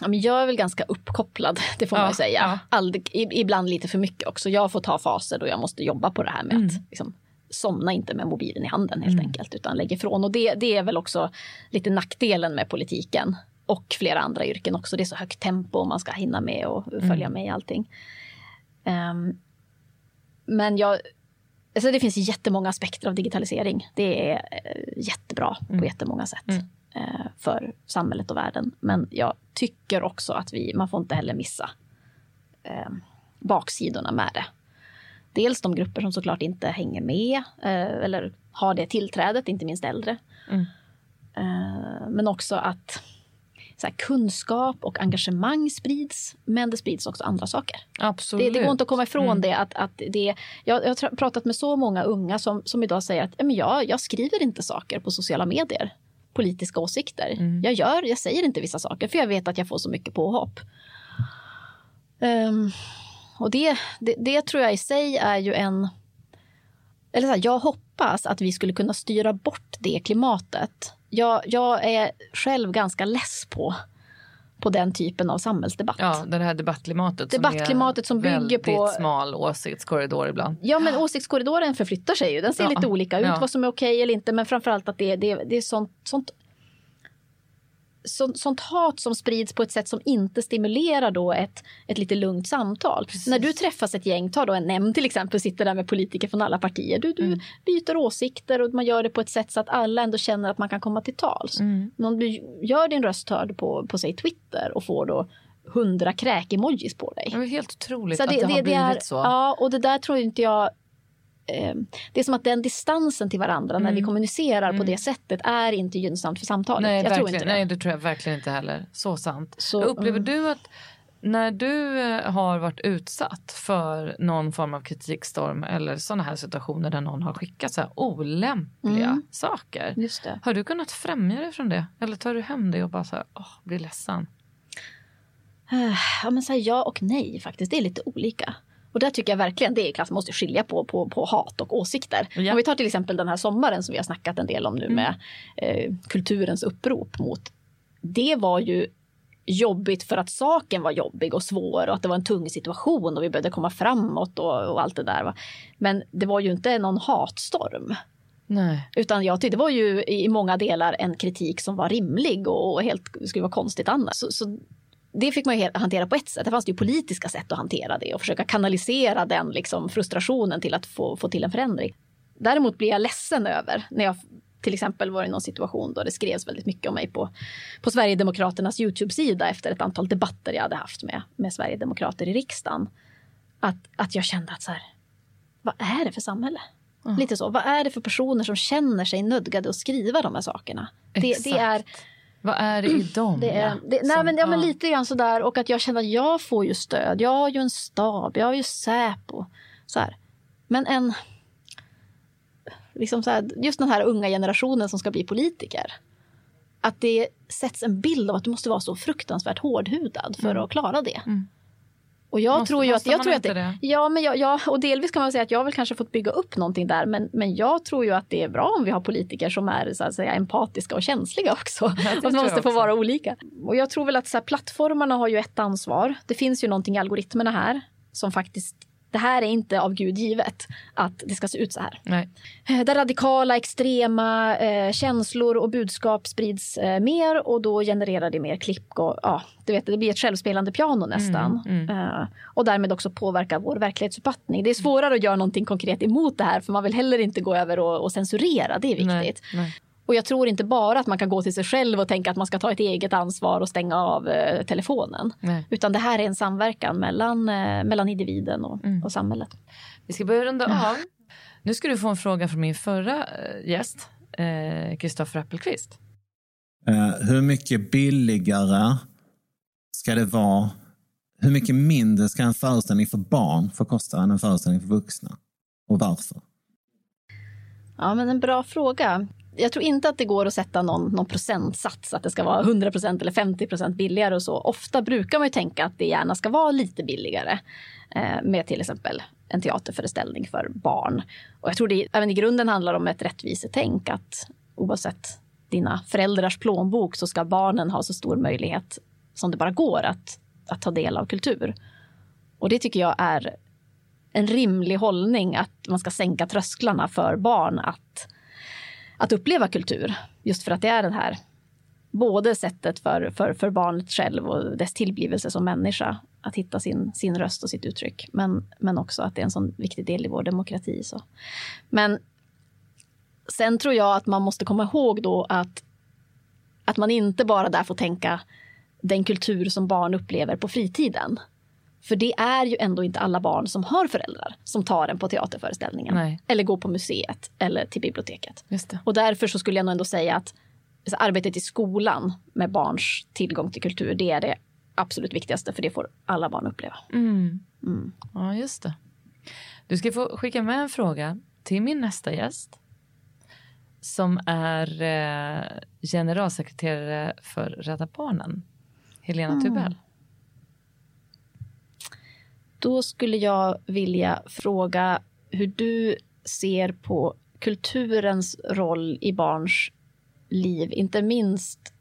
Ja, men jag är väl ganska uppkopplad, det får Ja, man säga. ja. Aldrig, ibland lite för mycket också. Jag får ta faser då jag måste jobba på det här med Mm. att liksom, somna inte med mobilen i handen helt enkelt, utan lägga ifrån. Och det, det är väl också lite nackdelen med politiken och flera andra yrken också. Det är så högt tempo och man ska hinna med och följa med i allting. Ehm, men jag, alltså det finns jättemånga aspekter av digitalisering. Det är eh, jättebra på jättemånga sätt eh, för samhället och världen. Men jag tycker också att vi, man får inte heller missa eh, baksidorna med det. Dels de grupper som såklart inte hänger med eh, eller har det tillträdet, inte minst äldre. Mm. Eh, men också att här, kunskap och engagemang sprids, men det sprids också andra saker. Absolut. Det, det går inte att komma ifrån Mm. det. Att, att det jag, jag har pratat med så många unga som, som idag säger att "Ja, men jag, jag skriver inte saker på sociala medier. Politiska åsikter. Mm. Jag, gör, jag säger inte vissa saker för jag vet att jag får så mycket påhopp. Ehm, och det, det, det tror jag i sig är ju en... Eller så här, jag hoppas att vi skulle kunna styra bort det klimatet. Jag, jag är själv ganska less på, på den typen av samhällsdebatt. Ja, det här debattklimatet. Debattklimatet som bygger väldigt på- smal åsiktskorridor ibland. Ja, men åsiktskorridoren förflyttar sig ju. Den ser Ja, lite olika ut, ja. vad som är okej eller inte. Men framförallt att det, det, det är sånt, sånt så, sånt hat som sprids på ett sätt som inte stimulerar då ett, ett lite lugnt samtal. Precis. När du träffas ett gäng, ta då en nämnd till exempel, sitter där med politiker från alla partier. Du, du mm. byter åsikter och man gör det på ett sätt så att alla ändå känner att man kan komma till tals. Mm. Om du gör din röst hörd på, på säg Twitter och får då hundra kräk-emojis på dig. Det är helt otroligt så att det, det har det, blivit är, så. Ja, och det där tror inte jag eh, det är som att den distansen till varandra mm. när vi mm. kommunicerar mm. på det sättet är inte gynnsamt för samtalet. Nej, jag tror inte det. Nej, det tror jag verkligen inte heller. Så sant. Så, Upplever mm. du att när du eh, har varit utsatt för någon form av kritikstorm eller sådana här situationer där någon har skickat så här olämpliga mm. saker. Har du kunnat främja dig från det? Eller tar du hem det och bara så här, åh, blir ledsen? Ja, men så här, ja och nej faktiskt. Det är lite olika. Och där tycker jag verkligen det är klart man måste skilja på, på, på hat och åsikter. Ja. Om vi tar till exempel den här sommaren som vi har snackat en del om nu mm. med eh, kulturens upprop mot. Det var ju jobbigt för att saken var jobbig och svår och att det var en tung situation och vi behövde komma framåt och, och allt det där. Va? Men det var ju inte någon hatstorm. Nej. Utan jag tyckte det var ju i många delar en kritik som var rimlig och, och helt skulle vara konstigt annars. Så, så det fick man ju hantera på ett sätt. Det fanns ju politiska sätt att hantera det och försöka kanalisera den liksom frustrationen till att få, få till en förändring. Däremot blir jag ledsen över när jag till exempel var i någon situation då det skrevs väldigt mycket om mig på, på Sverigedemokraternas Youtube-sida efter ett antal debatter jag hade haft med, med Sverigedemokrater i riksdagen. Att, att jag kände att så här, vad är det för samhälle? Mm. Lite så. Vad är det för personer som känner sig nödgade att skriva de här sakerna? Det, det, är vad är det i dem? Det är, det, nej, som, men, ja, men lite grann sådär. Och att jag känner att jag får ju stöd. Jag har ju en stab, jag har ju Säpo. Så här. Men en... Liksom så här, just den här unga generationen som ska bli politiker. Att det sätts en bild av att du måste vara så fruktansvärt hårdhudad för mm. att klara det. Mm. Och jag måste, tror ju att... Jag tror att det, Ja, men jag, jag, och delvis kan man säga att jag väl kanske fått bygga upp någonting där. Men, men jag tror ju att det är bra om vi har politiker som är så att säga, empatiska och känsliga också. och man måste få vara olika. Och jag tror väl att så här, plattformarna har ju ett ansvar. Det finns ju någonting i algoritmerna här som faktiskt det här är inte av Gud givet att det ska se ut så här. Nej. Eh, där radikala, extrema eh, känslor och budskap sprids eh, mer och då genererar det mer klick och ja, du vet, det blir ett självspelande piano nästan. Mm, mm. Eh, och därmed också påverkar vår verklighetsuppfattning. Det är svårare att göra någonting konkret emot det här för man vill heller inte gå över och, och censurera, det är viktigt. Nej, nej. Och jag tror inte bara att man kan gå till sig själv och tänka att man ska ta ett eget ansvar och stänga av eh, telefonen. Nej. Utan det här är en samverkan mellan, eh, mellan individen och, mm. och samhället. Vi ska börja runda av. Nu ska du få en fråga från min förra eh, gäst, Kristoffer eh, Appelqvist. Uh, hur mycket billigare ska det vara? Hur mycket mindre ska en föreställning för barn få kosta än en föreställning för vuxna? Och varför? Ja, men en bra fråga jag tror inte att det går att sätta någon, någon procentsats, att det ska vara 100% eller 50% billigare och så. Ofta brukar man ju tänka att det gärna ska vara lite billigare eh, med till exempel en teaterföreställning för barn. Och jag tror det även i grunden handlar om ett rättvisetänk att oavsett dina föräldrars plånbok så ska barnen ha så stor möjlighet som det bara går att, att ta del av kultur. Och det tycker jag är en rimlig hållning att man ska sänka trösklarna för barn att att uppleva kultur. Just för att det är det här både sättet för, för, för barnet själv och dess tillblivelse som människa att hitta sin, sin röst och sitt uttryck. Men, men också att det är en sån viktig del i vår demokrati. Så. Men sen tror jag att man måste komma ihåg då att, att man inte bara där får tänka den kultur som barn upplever på fritiden. För det är ju ändå inte alla barn som har föräldrar som tar en på teaterföreställningen. Nej. Eller går på museet eller till biblioteket. Och därför så skulle jag nog ändå säga att arbetet i skolan med barns tillgång till kultur, det är det absolut viktigaste för det får alla barn uppleva. Mm. Mm. Ja, just det. Du ska få skicka med en fråga till min nästa gäst som är eh, generalsekreterare för Rädda Barnen, Helena mm. Tubell. Då skulle jag vilja fråga hur du ser på kulturens roll i barns liv, inte minst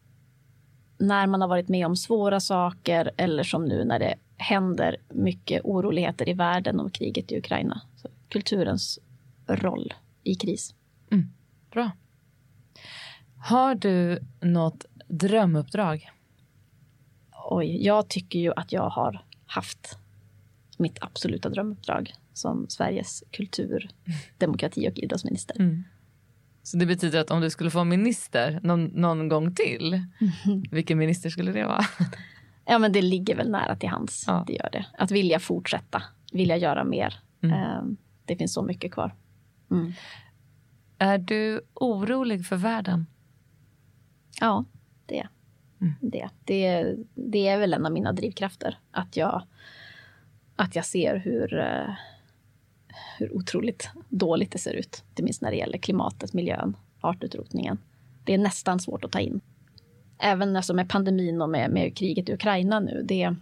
när man har varit med om svåra saker eller som nu när det händer mycket oroligheter i världen och kriget i Ukraina. Så kulturens roll i kris. Mm, bra. Har du något Drömuppdrag? Oj, jag tycker ju att jag har haft mitt absoluta drömuppdrag som Sveriges kultur, demokrati och idrottsminister. Mm. Så det betyder att om du skulle få minister någon, någon gång till, mm. vilken minister skulle det vara? Ja, men det ligger väl nära till hands. Ja. Det gör det. Att vilja fortsätta, vilja göra mer. Mm. Ehm, det finns så mycket kvar. Mm. Är du orolig för världen? Ja, det. Mm. det. Det, det är väl en av mina drivkrafter. Att jag, att jag ser hur, eh, hur otroligt dåligt det ser ut. Inte minst när det gäller klimatet, miljön, artutrotningen. Det är nästan svårt att ta in. Även alltså med pandemin och med, med kriget i Ukraina nu. Det,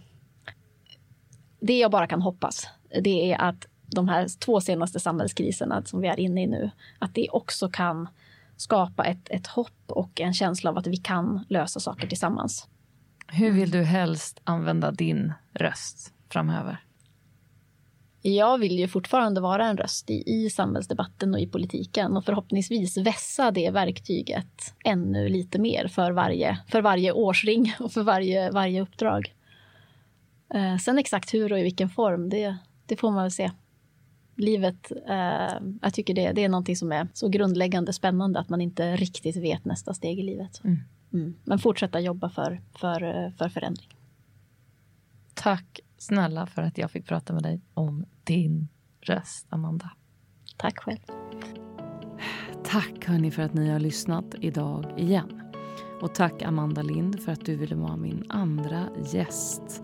det jag bara kan hoppas, det är att de här två senaste samhällskriserna som vi är inne i nu, att det också kan skapa ett, ett hopp och en känsla av att vi kan lösa saker tillsammans. Hur vill du helst använda din röst framöver? Jag vill ju fortfarande vara en röst i, i samhällsdebatten och i politiken och förhoppningsvis vässa det verktyget ännu lite mer för varje, för varje årsring och för varje, varje uppdrag. Eh, sen exakt hur och i vilken form, det, det får man väl se livet, eh, jag tycker det, det är någonting som är så grundläggande spännande att man inte riktigt vet nästa steg i livet. Mm. Mm. Men fortsätta jobba för, för, för förändring. Tack snälla för att jag fick prata med dig om din röst, Amanda. Tack själv. Tack hörni för att ni har lyssnat idag igen. Och tack Amanda Lind för att du ville vara min andra gäst.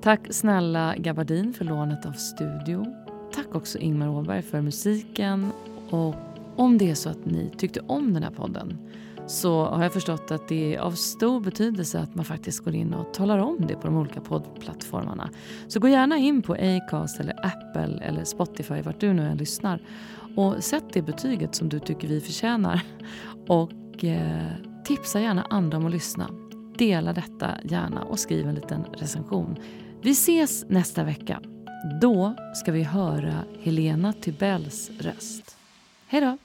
Tack snälla Gabardin för lånet av studio. Tack också Ingmar Åberg för musiken. Och om det är så att ni tyckte om den här podden så har jag förstått att det är av stor betydelse att man faktiskt går in och talar om det på de olika poddplattformarna. Så gå gärna in på Acast eller Apple eller Spotify, vart du nu än lyssnar och sätt det betyget som du tycker vi förtjänar. Och eh, tipsa gärna andra om att lyssna. Dela detta gärna och skriv en liten recension. Vi ses nästa vecka. Då ska vi höra Helena Tybells röst. Hej då!